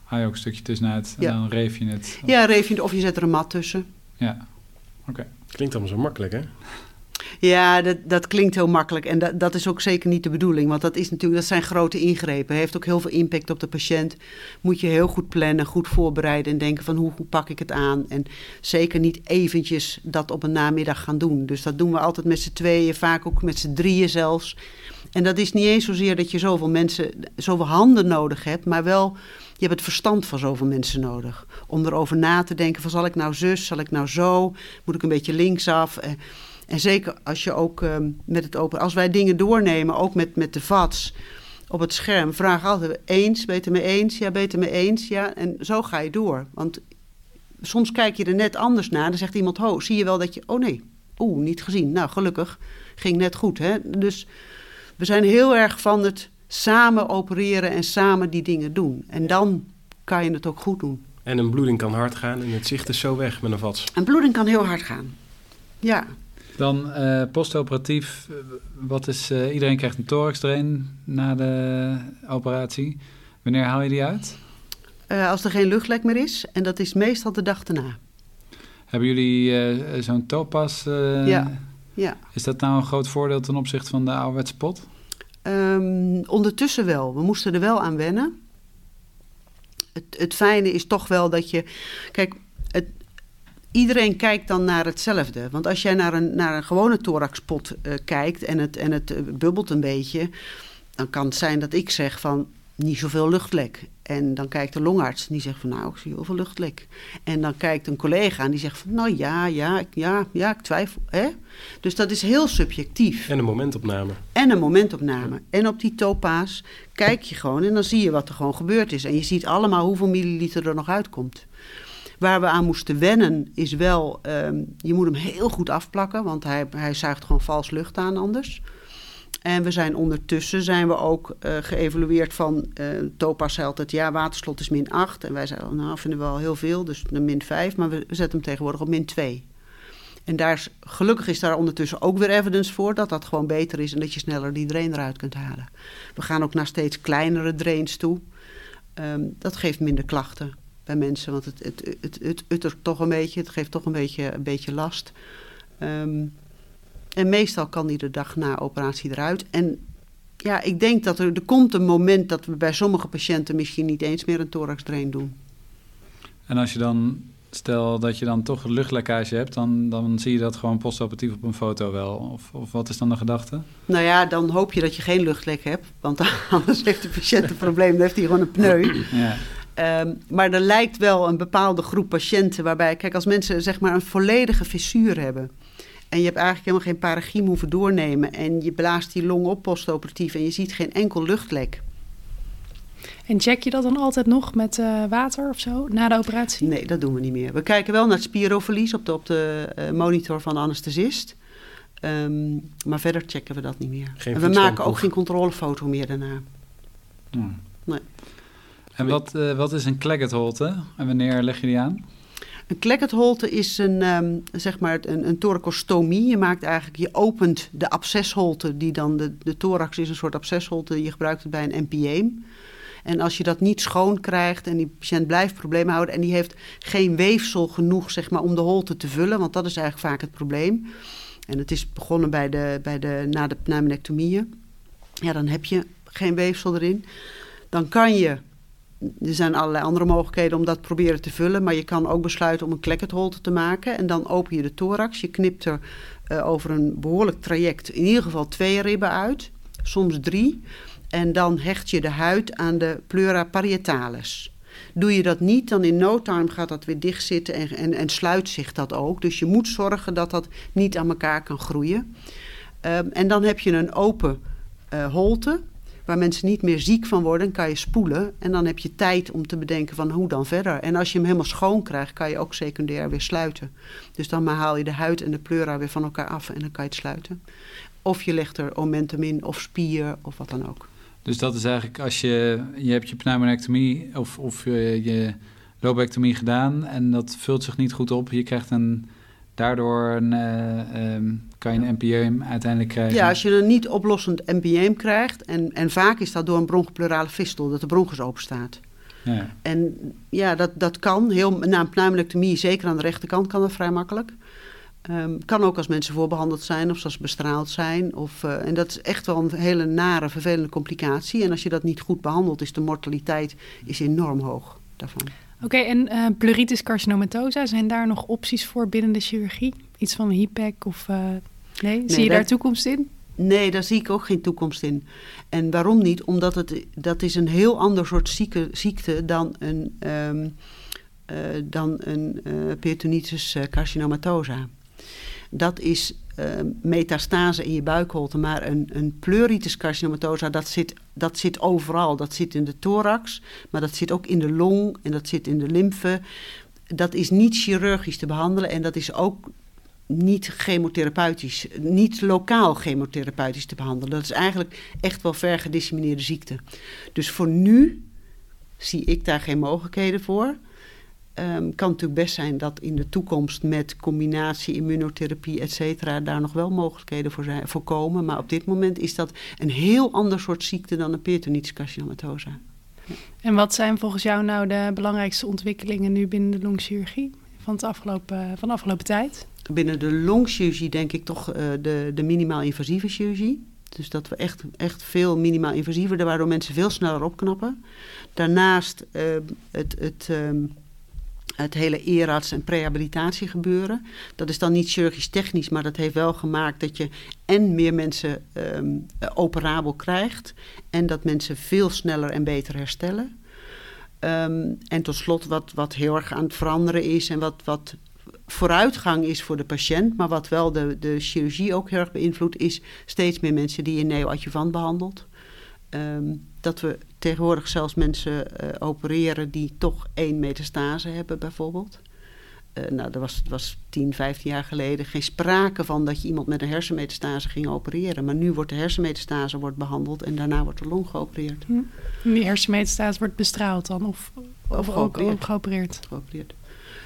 Haal je ook een stukje tussenuit en ja. dan reef je het? Ja, reef je het of je zet er een mat tussen. Ja, oké. Klinkt allemaal zo makkelijk, hè? Ja, dat, dat klinkt heel makkelijk. En dat, dat is ook zeker niet de bedoeling. Want dat, is natuurlijk, dat zijn grote ingrepen. Heeft ook heel veel impact op de patiënt. Moet je heel goed plannen, goed voorbereiden en denken van hoe, hoe pak ik het aan. En zeker niet eventjes dat op een namiddag gaan doen. Dus dat doen we altijd met z'n tweeën, vaak ook met z'n drieën zelfs. En dat is niet eens zozeer dat je zoveel mensen, zoveel handen nodig hebt, maar wel, je hebt het verstand van zoveel mensen nodig. Om erover na te denken van zal ik nou zus, zal ik nou zo, moet ik een beetje linksaf. En, en zeker als je ook um, met het open, als wij dingen doornemen, ook met, met de VATS op het scherm, vraag altijd eens, beter me eens, ja, beter me eens, ja. En zo ga je door. Want soms kijk je er net anders naar, dan zegt iemand, ho, zie je wel dat je, oh nee, oeh, niet gezien. Nou, gelukkig, ging net goed, hè. Dus we zijn heel erg van het samen opereren en samen die dingen doen. En dan kan je het ook goed doen. En een bloeding kan hard gaan en het zicht is zo weg met een vats. Een bloeding kan heel hard gaan. Ja. Dan uh, postoperatief, wat is, uh, iedereen krijgt een thorax drain na de operatie. Wanneer haal je die uit? Uh, als er geen luchtlek meer is en dat is meestal de dag daarna. Hebben jullie zo'n topas? ja. Ja. Is dat nou een groot voordeel ten opzichte van de ouderwetse pot? Um, ondertussen wel. We moesten er wel aan wennen. Het, het fijne is toch wel dat je. Kijk, het, iedereen kijkt dan naar hetzelfde. Want als jij naar een, naar een gewone thoraxpot uh, kijkt en het, en het uh, bubbelt een beetje, dan kan het zijn dat ik zeg van niet zoveel luchtlek. En dan kijkt de longarts en die zegt van nou, ik zie heel veel luchtlek. En dan kijkt een collega en die zegt van nou ja, ja, ja, ja, ik twijfel. Hè? Dus dat is heel subjectief. En een momentopname. En een momentopname. En op die topaas kijk je gewoon en dan zie je wat er gewoon gebeurd is. En je ziet allemaal hoeveel milliliter er nog uitkomt. Waar we aan moesten wennen is wel, um, je moet hem heel goed afplakken, want hij, hij zuigt gewoon vals lucht aan anders. En we zijn ondertussen zijn we ook uh, geëvalueerd van uh, Topa zei altijd ja, waterslot is min 8. En wij zeiden, nou vinden we wel heel veel, dus een min 5. Maar we zetten hem tegenwoordig op min 2. En daar is, gelukkig is daar ondertussen ook weer evidence voor dat dat gewoon beter is en dat je sneller die drain eruit kunt halen. We gaan ook naar steeds kleinere drains toe. Um, dat geeft minder klachten bij mensen, want het, het, het, het, het, toch een beetje, het geeft toch een beetje, een beetje last. Um, en meestal kan die de dag na operatie eruit. En ja, ik denk dat er, er komt een moment dat we bij sommige patiënten misschien niet eens meer een thoraxdrain doen. En als je dan, stel dat je dan toch luchtlekkage hebt, dan, dan zie je dat gewoon postoperatief op een foto wel. Of, of wat is dan de gedachte? Nou ja, dan hoop je dat je geen luchtlek hebt. Want anders heeft de patiënt een probleem, dan heeft hij gewoon een pneu. Ja. Um, maar er lijkt wel een bepaalde groep patiënten waarbij, kijk, als mensen zeg maar een volledige fissuur hebben en je hebt eigenlijk helemaal geen paragiem hoeven doornemen. En je blaast die long op postoperatief en je ziet geen enkel luchtlek. En check je dat dan altijd nog met uh, water of zo na de operatie? Nee, dat doen we niet meer. We kijken wel naar het spiroverlies op de, op de uh, monitor van de anesthesist. Um, maar verder checken we dat niet meer. Geen en we maken ook geen controlefoto meer daarna. Hmm. Nee. En wat, uh, wat is een Claggett holte en wanneer leg je die aan? Een klekkertholte is een, um, zeg maar een, een thoracostomie. Je maakt eigenlijk, je opent de abscesholte, die dan de, de thorax is een soort abscesholte. Je gebruikt het bij een NPM. En als je dat niet schoon krijgt en die patiënt blijft problemen houden en die heeft geen weefsel genoeg zeg maar, om de holte te vullen, want dat is eigenlijk vaak het probleem. En het is begonnen bij de, bij de, na de pneumonectomieën. Ja, dan heb je geen weefsel erin. Dan kan je er zijn allerlei andere mogelijkheden om dat proberen te vullen. Maar je kan ook besluiten om een klekkertholte te maken. En dan open je de thorax. Je knipt er uh, over een behoorlijk traject in ieder geval twee ribben uit. soms drie. En dan hecht je de huid aan de pleura parietalis. Doe je dat niet, dan in no time gaat dat weer dicht zitten en, en, en sluit zich dat ook. Dus je moet zorgen dat dat niet aan elkaar kan groeien. Um, en dan heb je een open uh, holte waar mensen niet meer ziek van worden, kan je spoelen. En dan heb je tijd om te bedenken van hoe dan verder. En als je hem helemaal schoon krijgt, kan je ook secundair weer sluiten. Dus dan haal je de huid en de pleura weer van elkaar af en dan kan je het sluiten. Of je legt er omentum in, of spier, of wat dan ook. Dus dat is eigenlijk als je, je hebt je pneumonectomie of, of je, je lobectomie gedaan en dat vult zich niet goed op. Je krijgt een, daardoor een, uh, um, kan je een NPM uiteindelijk krijgen. Ja, als je een niet oplossend NPM krijgt, en, en vaak is dat door een bronchopleurale fistel, dat de bronchus open staat. Ja. En ja, dat, dat kan. Heel, na pneumonectomie, zeker aan de rechterkant, kan dat vrij makkelijk. Um, kan ook als mensen voorbehandeld zijn of zoals bestraald zijn. Of, uh, en dat is echt wel een hele nare, vervelende complicatie. En als je dat niet goed behandelt, is de mortaliteit is enorm hoog daarvan. Oké, okay, en uh, pleuritis carcinomatosa, zijn daar nog opties voor binnen de chirurgie? Iets van een HIPEC of... Uh, nee? Zie je daar toekomst in? Nee, daar zie ik ook geen toekomst in. En waarom niet? Omdat het, dat is een heel ander soort zieke, ziekte dan een, um, uh, dan een uh, peritonitis carcinomatosa. Dat is metastase in je buikholte, maar een, een pleuritis dat zit, dat zit overal. Dat zit in de thorax, maar dat zit ook in de long en dat zit in de lymfe. Dat is niet chirurgisch te behandelen en dat is ook niet chemotherapeutisch, niet lokaal chemotherapeutisch te behandelen. Dat is eigenlijk echt wel ver gedissemineerde ziekte. Dus voor nu zie ik daar geen mogelijkheden voor. Um, kan natuurlijk best zijn dat in de toekomst met combinatie immunotherapie, et cetera, daar nog wel mogelijkheden voor, zijn, voor komen. Maar op dit moment is dat een heel ander soort ziekte dan een peritonitis carcinomatosa. En wat zijn volgens jou nou de belangrijkste ontwikkelingen nu binnen de longchirurgie van, het afgelopen, van de afgelopen tijd? Binnen de longchirurgie denk ik toch uh, de, de minimaal invasieve chirurgie. Dus dat we echt, echt veel minimaal invasiever, waardoor mensen veel sneller opknappen. Daarnaast uh, het, het um, het hele eerarts- en prehabilitatie gebeuren. Dat is dan niet chirurgisch technisch, maar dat heeft wel gemaakt dat je en meer mensen um, operabel krijgt en dat mensen veel sneller en beter herstellen. Um, en tot slot, wat, wat heel erg aan het veranderen is en wat, wat vooruitgang is voor de patiënt, maar wat wel de, de chirurgie ook heel erg beïnvloedt, is steeds meer mensen die je neoadjuvant behandelt. Um, dat we tegenwoordig zelfs mensen uh, opereren die toch één metastase hebben, bijvoorbeeld. Uh, nou, dat was, was 10, 15 jaar geleden geen sprake van dat je iemand met een hersenmetastase ging opereren. Maar nu wordt de hersenmetastase wordt behandeld en daarna wordt de long geopereerd. Hm. Die hersenmetastase wordt bestraald dan? Of, of, of geopereerd. Ook, geopereerd. geopereerd.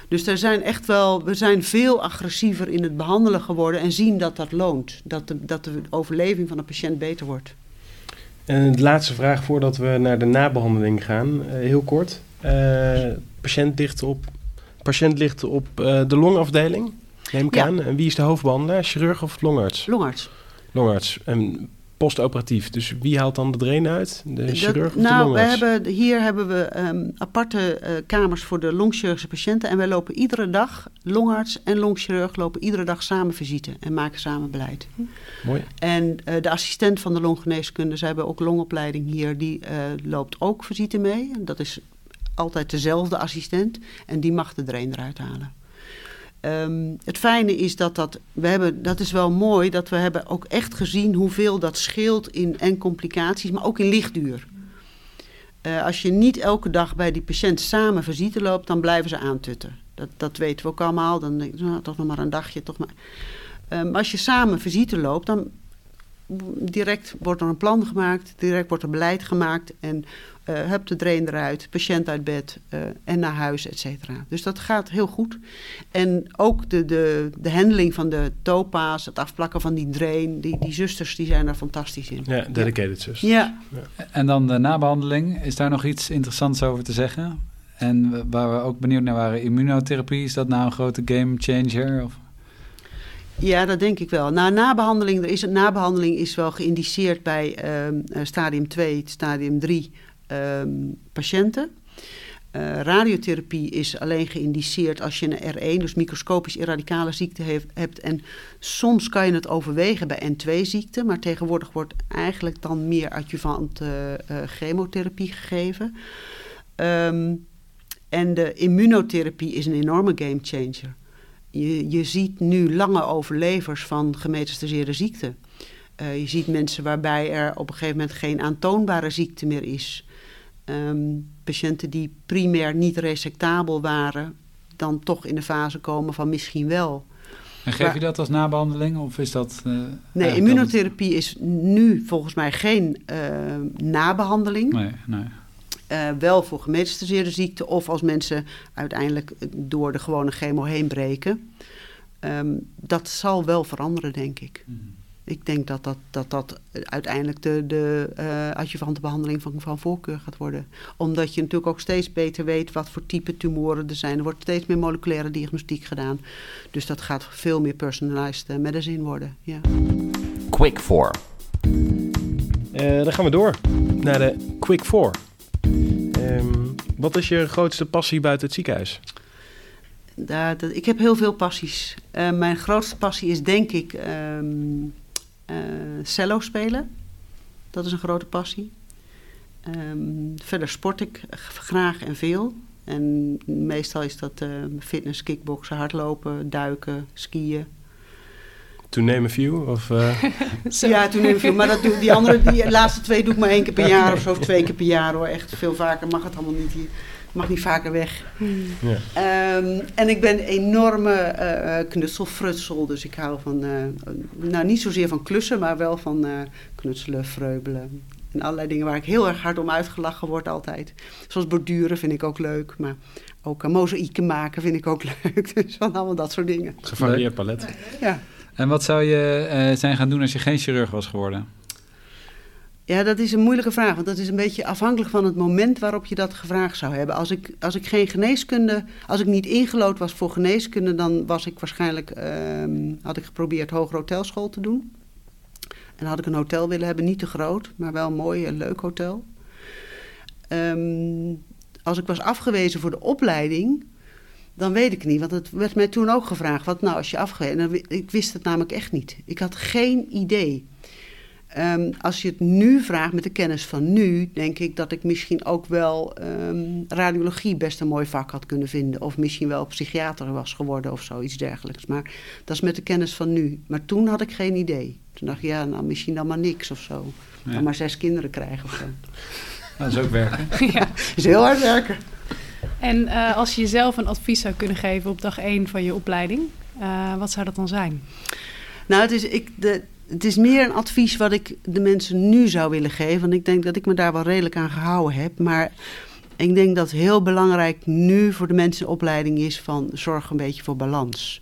Dus er zijn echt wel, we zijn veel agressiever in het behandelen geworden en zien dat dat loont. Dat de, dat de overleving van de patiënt beter wordt. En de laatste vraag voordat we naar de nabehandeling gaan, uh, heel kort. Uh, patiënt ligt op, patiënt ligt op uh, de longafdeling, neem ik ja. aan. En wie is de hoofdbehandelaar, chirurg of longarts? Longarts. Longarts. En postoperatief. Dus wie haalt dan de drain uit? De chirurg of nou, de we hebben, hier hebben we um, aparte uh, kamers voor de longchirurgische patiënten. En wij lopen iedere dag, longarts en longchirurg lopen iedere dag samen visite en maken samen beleid. Hm. Mooi. En uh, de assistent van de longgeneeskunde, zij hebben ook longopleiding hier, die uh, loopt ook visite mee. Dat is altijd dezelfde assistent en die mag de drain eruit halen. Um, het fijne is dat dat, we hebben, dat is wel mooi, dat we hebben ook echt gezien hoeveel dat scheelt in en complicaties, maar ook in lichtduur. Uh, als je niet elke dag bij die patiënt samen visite loopt, dan blijven ze aantutten. Dat, dat weten we ook allemaal. Dan denk je, nou, toch nog maar een dagje. Toch maar. Maar als je samen visite loopt, dan direct wordt er een plan gemaakt, direct wordt er beleid gemaakt en uh, hup de drain eruit, patiënt uit bed uh, en naar huis, et cetera. Dus dat gaat heel goed. En ook de, de, de handling van de topa's, het afplakken van die drain, die, die zusters die zijn daar fantastisch in. Ja, dedicated ja. zusters. Ja. ja. En dan de nabehandeling, is daar nog iets interessants over te zeggen? En waar we ook benieuwd naar waren, immunotherapie, is dat nou een grote game changer? Of? Ja, dat denk ik wel. Na nabehandeling, er is, nabehandeling is wel geïndiceerd bij um, stadium 2, stadium 3 um, patiënten. Uh, radiotherapie is alleen geïndiceerd als je een R1, dus microscopisch irradicale ziekte hebt. En soms kan je het overwegen bij N2-ziekte, maar tegenwoordig wordt eigenlijk dan meer adjuvant uh, chemotherapie gegeven. Um, en de immunotherapie is een enorme gamechanger. Je, je ziet nu lange overlevers van gemetastaseerde ziekte. Uh, je ziet mensen waarbij er op een gegeven moment geen aantoonbare ziekte meer is. Um, patiënten die primair niet resectabel waren, dan toch in de fase komen van misschien wel. En geef je dat als nabehandeling of is dat... Uh, nee, immunotherapie is nu volgens mij geen uh, nabehandeling. Nee, nee. Uh, wel voor gemetastaseerde ziekte of als mensen uiteindelijk door de gewone chemo heen breken. Um, dat zal wel veranderen, denk ik. Mm. Ik denk dat dat, dat, dat uiteindelijk de, de uh, adjuvante behandeling van, van voorkeur gaat worden. Omdat je natuurlijk ook steeds beter weet wat voor type tumoren er zijn. Er wordt steeds meer moleculaire diagnostiek gedaan. Dus dat gaat veel meer personalized medicine worden. Ja. Quick 4. Uh, dan gaan we door naar de Quick 4. Um, wat is je grootste passie buiten het ziekenhuis? Daar, dat, ik heb heel veel passies. Uh, mijn grootste passie is denk ik um, uh, cello spelen. Dat is een grote passie. Um, verder sport ik graag en veel. En meestal is dat uh, fitness, kickboksen, hardlopen, duiken, skiën. To name a few? Of, uh... ja, to name a few. Maar dat doe, die andere, die laatste twee doe ik maar één keer per jaar of zo. Of twee keer per jaar hoor. Echt veel vaker mag het allemaal niet hier. Mag niet vaker weg. Ja. Um, en ik ben een enorme uh, knutselfrutsel. Dus ik hou van, uh, nou niet zozeer van klussen, maar wel van uh, knutselen, vreubelen. En allerlei dingen waar ik heel erg hard om uitgelachen word altijd. Zoals borduren vind ik ook leuk. Maar ook mozaïeken maken vind ik ook leuk. Dus van allemaal dat soort dingen. Gevarieerd palet. Ja. En wat zou je uh, zijn gaan doen als je geen chirurg was geworden? Ja, dat is een moeilijke vraag. Want dat is een beetje afhankelijk van het moment waarop je dat gevraagd zou hebben. Als ik, als ik geen geneeskunde, als ik niet ingelood was voor geneeskunde, dan was ik waarschijnlijk, um, had ik geprobeerd hogere hotelschool te doen. En had ik een hotel willen hebben, niet te groot, maar wel een mooi en leuk hotel. Um, als ik was afgewezen voor de opleiding, dan weet ik niet. Want het werd mij toen ook gevraagd, wat nou als je afgewezen... En ik wist het namelijk echt niet. Ik had geen idee. Um, als je het nu vraagt met de kennis van nu, denk ik dat ik misschien ook wel um, radiologie best een mooi vak had kunnen vinden. Of misschien wel psychiater was geworden of zoiets dergelijks. Maar dat is met de kennis van nu. Maar toen had ik geen idee. Toen dacht ik, ja, nou, misschien dan maar niks of zo. Ja. Dan maar zes kinderen krijgen of zo. Dat is ook werken. ja, is heel hard werken. En uh, als je jezelf een advies zou kunnen geven op dag 1 van je opleiding, uh, wat zou dat dan zijn? Nou, het is, ik, de, het is meer een advies wat ik de mensen nu zou willen geven. Want ik denk dat ik me daar wel redelijk aan gehouden heb. Maar ik denk dat heel belangrijk nu voor de mensen in opleiding is van zorg een beetje voor balans.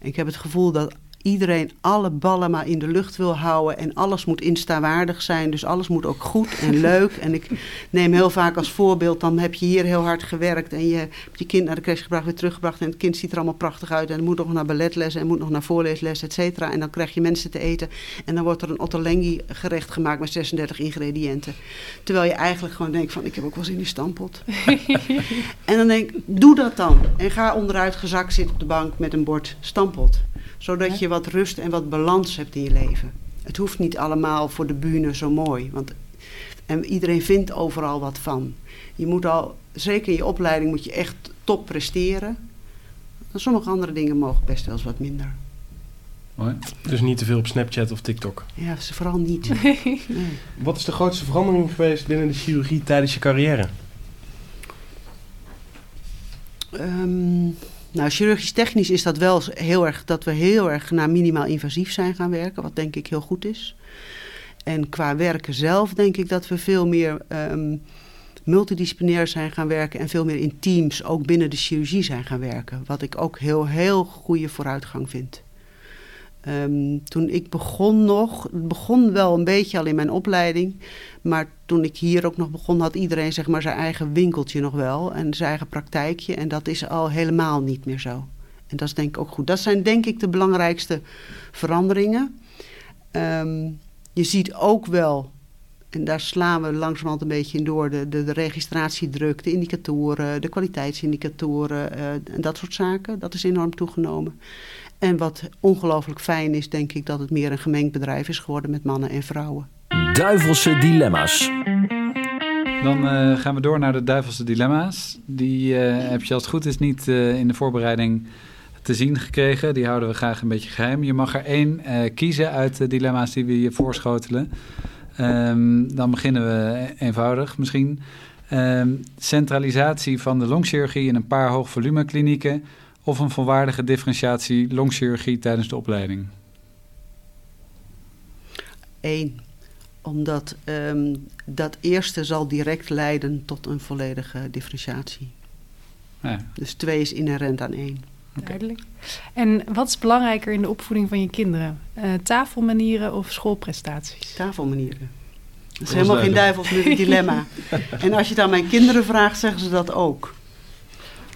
Ik heb het gevoel dat iedereen alle ballen maar in de lucht wil houden en alles moet instawaardig zijn. Dus alles moet ook goed en leuk. En ik neem heel vaak als voorbeeld, dan heb je hier heel hard gewerkt en je hebt je kind naar de crash gebracht, weer teruggebracht en het kind ziet er allemaal prachtig uit en moet nog naar balletles en moet nog naar voorleesles, et cetera. En dan krijg je mensen te eten en dan wordt er een ottolenghi gerecht gemaakt met 36 ingrediënten. Terwijl je eigenlijk gewoon denkt van, ik heb ook wel eens in die stampot. en dan denk ik, doe dat dan. En ga onderuit gezakt zitten op de bank met een bord stampot zodat je wat rust en wat balans hebt in je leven. Het hoeft niet allemaal voor de bühne zo mooi. Want en iedereen vindt overal wat van. Je moet al, zeker in je opleiding, moet je echt top presteren. Sommige andere dingen mogen best wel eens wat minder. Mooi. Dus niet te veel op Snapchat of TikTok? Ja, vooral niet. Nee. Wat is de grootste verandering geweest binnen de chirurgie tijdens je carrière? Um, nou, chirurgisch technisch is dat wel heel erg dat we heel erg naar minimaal invasief zijn gaan werken, wat denk ik heel goed is. En qua werken zelf denk ik dat we veel meer um, multidisciplinair zijn gaan werken en veel meer in teams ook binnen de chirurgie zijn gaan werken. Wat ik ook heel, heel goede vooruitgang vind. Um, toen ik begon nog, het begon wel een beetje al in mijn opleiding, maar toen ik hier ook nog begon, had iedereen zeg maar zijn eigen winkeltje nog wel en zijn eigen praktijkje. En dat is al helemaal niet meer zo. En dat is denk ik ook goed. Dat zijn denk ik de belangrijkste veranderingen. Um, je ziet ook wel En daar slaan we langzamerhand een beetje in door. De, de, registratiedruk, de indicatoren, de kwaliteitsindicatoren uh, en dat soort zaken. Dat is enorm toegenomen. En wat ongelooflijk fijn is, denk ik, dat het meer een gemengd bedrijf is geworden met mannen en vrouwen. Duivelse dilemma's. Dan uh, gaan we door naar de duivelse dilemma's. Die uh, heb je als het goed is niet uh, in de voorbereiding te zien gekregen. Die houden we graag een beetje geheim. Je mag er één kiezen uit de dilemma's die we je voorschotelen. Um, dan beginnen we eenvoudig misschien. Um, centralisatie van de longchirurgie in een paar hoogvolumeklinieken... of een volwaardige differentiatie longchirurgie tijdens de opleiding? Eén omdat um, dat eerste zal direct leiden tot een volledige differentiatie. Ja. Dus twee is inherent aan één. Duidelijk. En wat is belangrijker in de opvoeding van je kinderen? Uh, tafelmanieren of schoolprestaties? Tafelmanieren. Dat is helemaal geen duivels met een dilemma. en als je het aan mijn kinderen vraagt, zeggen ze dat ook.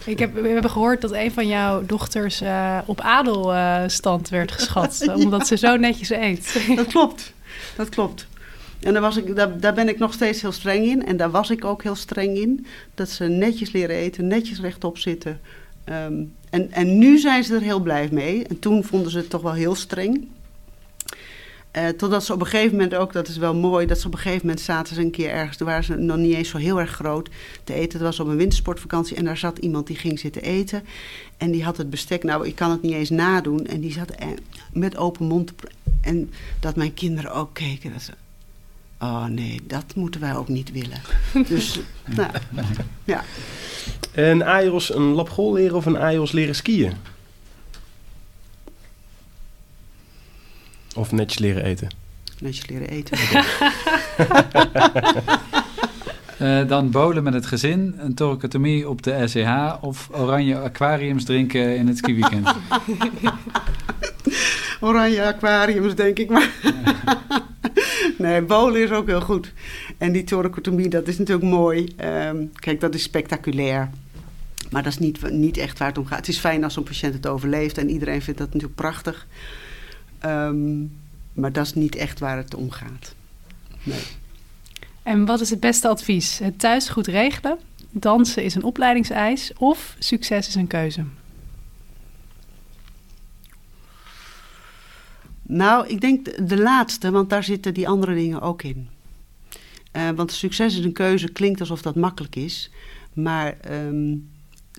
Ik heb, we hebben gehoord dat een van jouw dochters uh, op adelstand uh, werd geschat, ja. omdat ze zo netjes eet. dat klopt, dat klopt. En daar, daar, ben ik nog steeds heel streng in. En daar was ik ook heel streng in. Dat ze netjes leren eten, netjes rechtop zitten. Um, en, en nu zijn ze er heel blij mee. En toen vonden ze het toch wel heel streng. Uh, totdat ze op een gegeven moment ook, dat is wel mooi, dat ze op een gegeven moment zaten ze een keer ergens, toen waren ze nog niet eens zo heel erg groot te eten. Het was op een wintersportvakantie en daar zat iemand die ging zitten eten. En die had het bestek, nou ik kan het niet eens nadoen. En die zat met open mond. En dat mijn kinderen ook keken. Dat ze, oh nee, dat moeten wij ook niet willen. dus, nou, ja. Een AIOS een labgol leren of een AIOS leren skiën? Of netjes leren eten? Netjes leren eten. uh, dan bolen met het gezin, een thoracotomie op de SEH of oranje aquariums drinken in het skiweekend. oranje aquariums, denk ik maar. nee, bolen is ook heel goed. En die thoracotomie, dat is natuurlijk mooi. Um, kijk, dat is spectaculair. Maar dat is niet, niet echt waar het om gaat. Het is fijn als zo'n patiënt het overleeft en iedereen vindt dat natuurlijk prachtig. Um, maar dat is niet echt waar het om gaat. Nee. En wat is het beste advies? Het thuis goed regelen, dansen is een opleidingseis of succes is een keuze? Nou, ik denk de laatste, want daar zitten die andere dingen ook in. Uh, want succes is een keuze klinkt alsof dat makkelijk is. Maar um,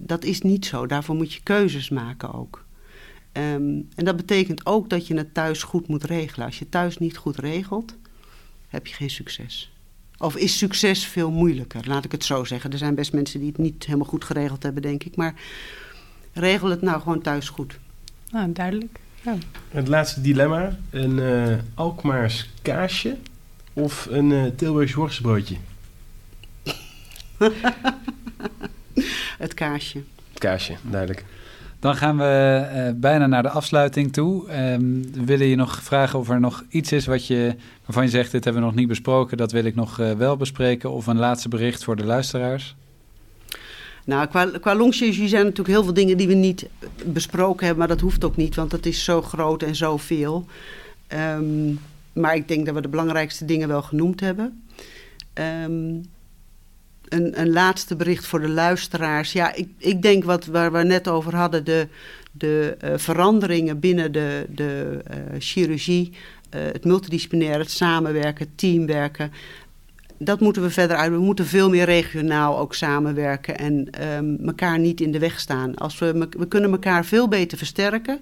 dat is niet zo. Daarvoor moet je keuzes maken ook. Um, en dat betekent ook dat je het thuis goed moet regelen. Als je thuis niet goed regelt, heb je geen succes. Of is succes veel moeilijker, laat ik het zo zeggen. Er zijn best mensen die het niet helemaal goed geregeld hebben, denk ik. Maar regel het nou gewoon thuis goed. Nou, duidelijk. Ja. Het laatste dilemma. Een uh, Alkmaars kaasje of een uh, Tilburgs worstenbroodje? het kaasje. Het kaasje, duidelijk. Dan gaan we uh, bijna naar de afsluiting toe. Um, we willen je nog vragen of er nog iets is wat je, waarvan je zegt: Dit hebben we nog niet besproken, dat wil ik nog uh, wel bespreken. Of een laatste bericht voor de luisteraars. Nou, qua, qua zijn natuurlijk heel veel dingen die we niet besproken hebben, maar dat hoeft ook niet, want het is zo groot en zoveel. Um, maar ik denk dat we de belangrijkste dingen wel genoemd hebben. Um, een, een laatste bericht voor de luisteraars. Ja, ik, ik denk wat waar we net over hadden, de, de uh, veranderingen binnen de, de uh, chirurgie, uh, het multidisciplinair, het samenwerken, teamwerken. Dat moeten we verder uit. We moeten veel meer regionaal ook samenwerken en um, elkaar niet in de weg staan. Als we, we kunnen elkaar veel beter versterken.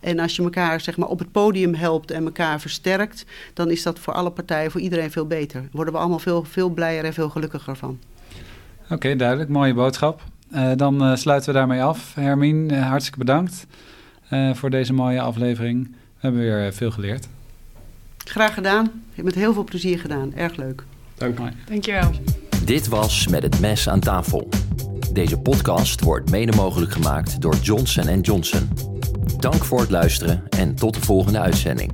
En als je elkaar zeg maar, op het podium helpt en elkaar versterkt, dan is dat voor alle partijen, voor iedereen veel beter. Worden we allemaal veel, veel blijer en veel gelukkiger van. Oké, okay, duidelijk. Mooie boodschap. Uh, dan uh, sluiten we daarmee af. Hermine, uh, hartstikke bedankt voor deze mooie aflevering. We hebben weer veel geleerd. Graag gedaan. Ik heb met heel veel plezier gedaan. Erg leuk. Dank u. Dankjewel. Dit was Met het Mes aan tafel. Deze podcast wordt mede mogelijk gemaakt door Johnson Johnson. Dank voor het luisteren en tot de volgende uitzending.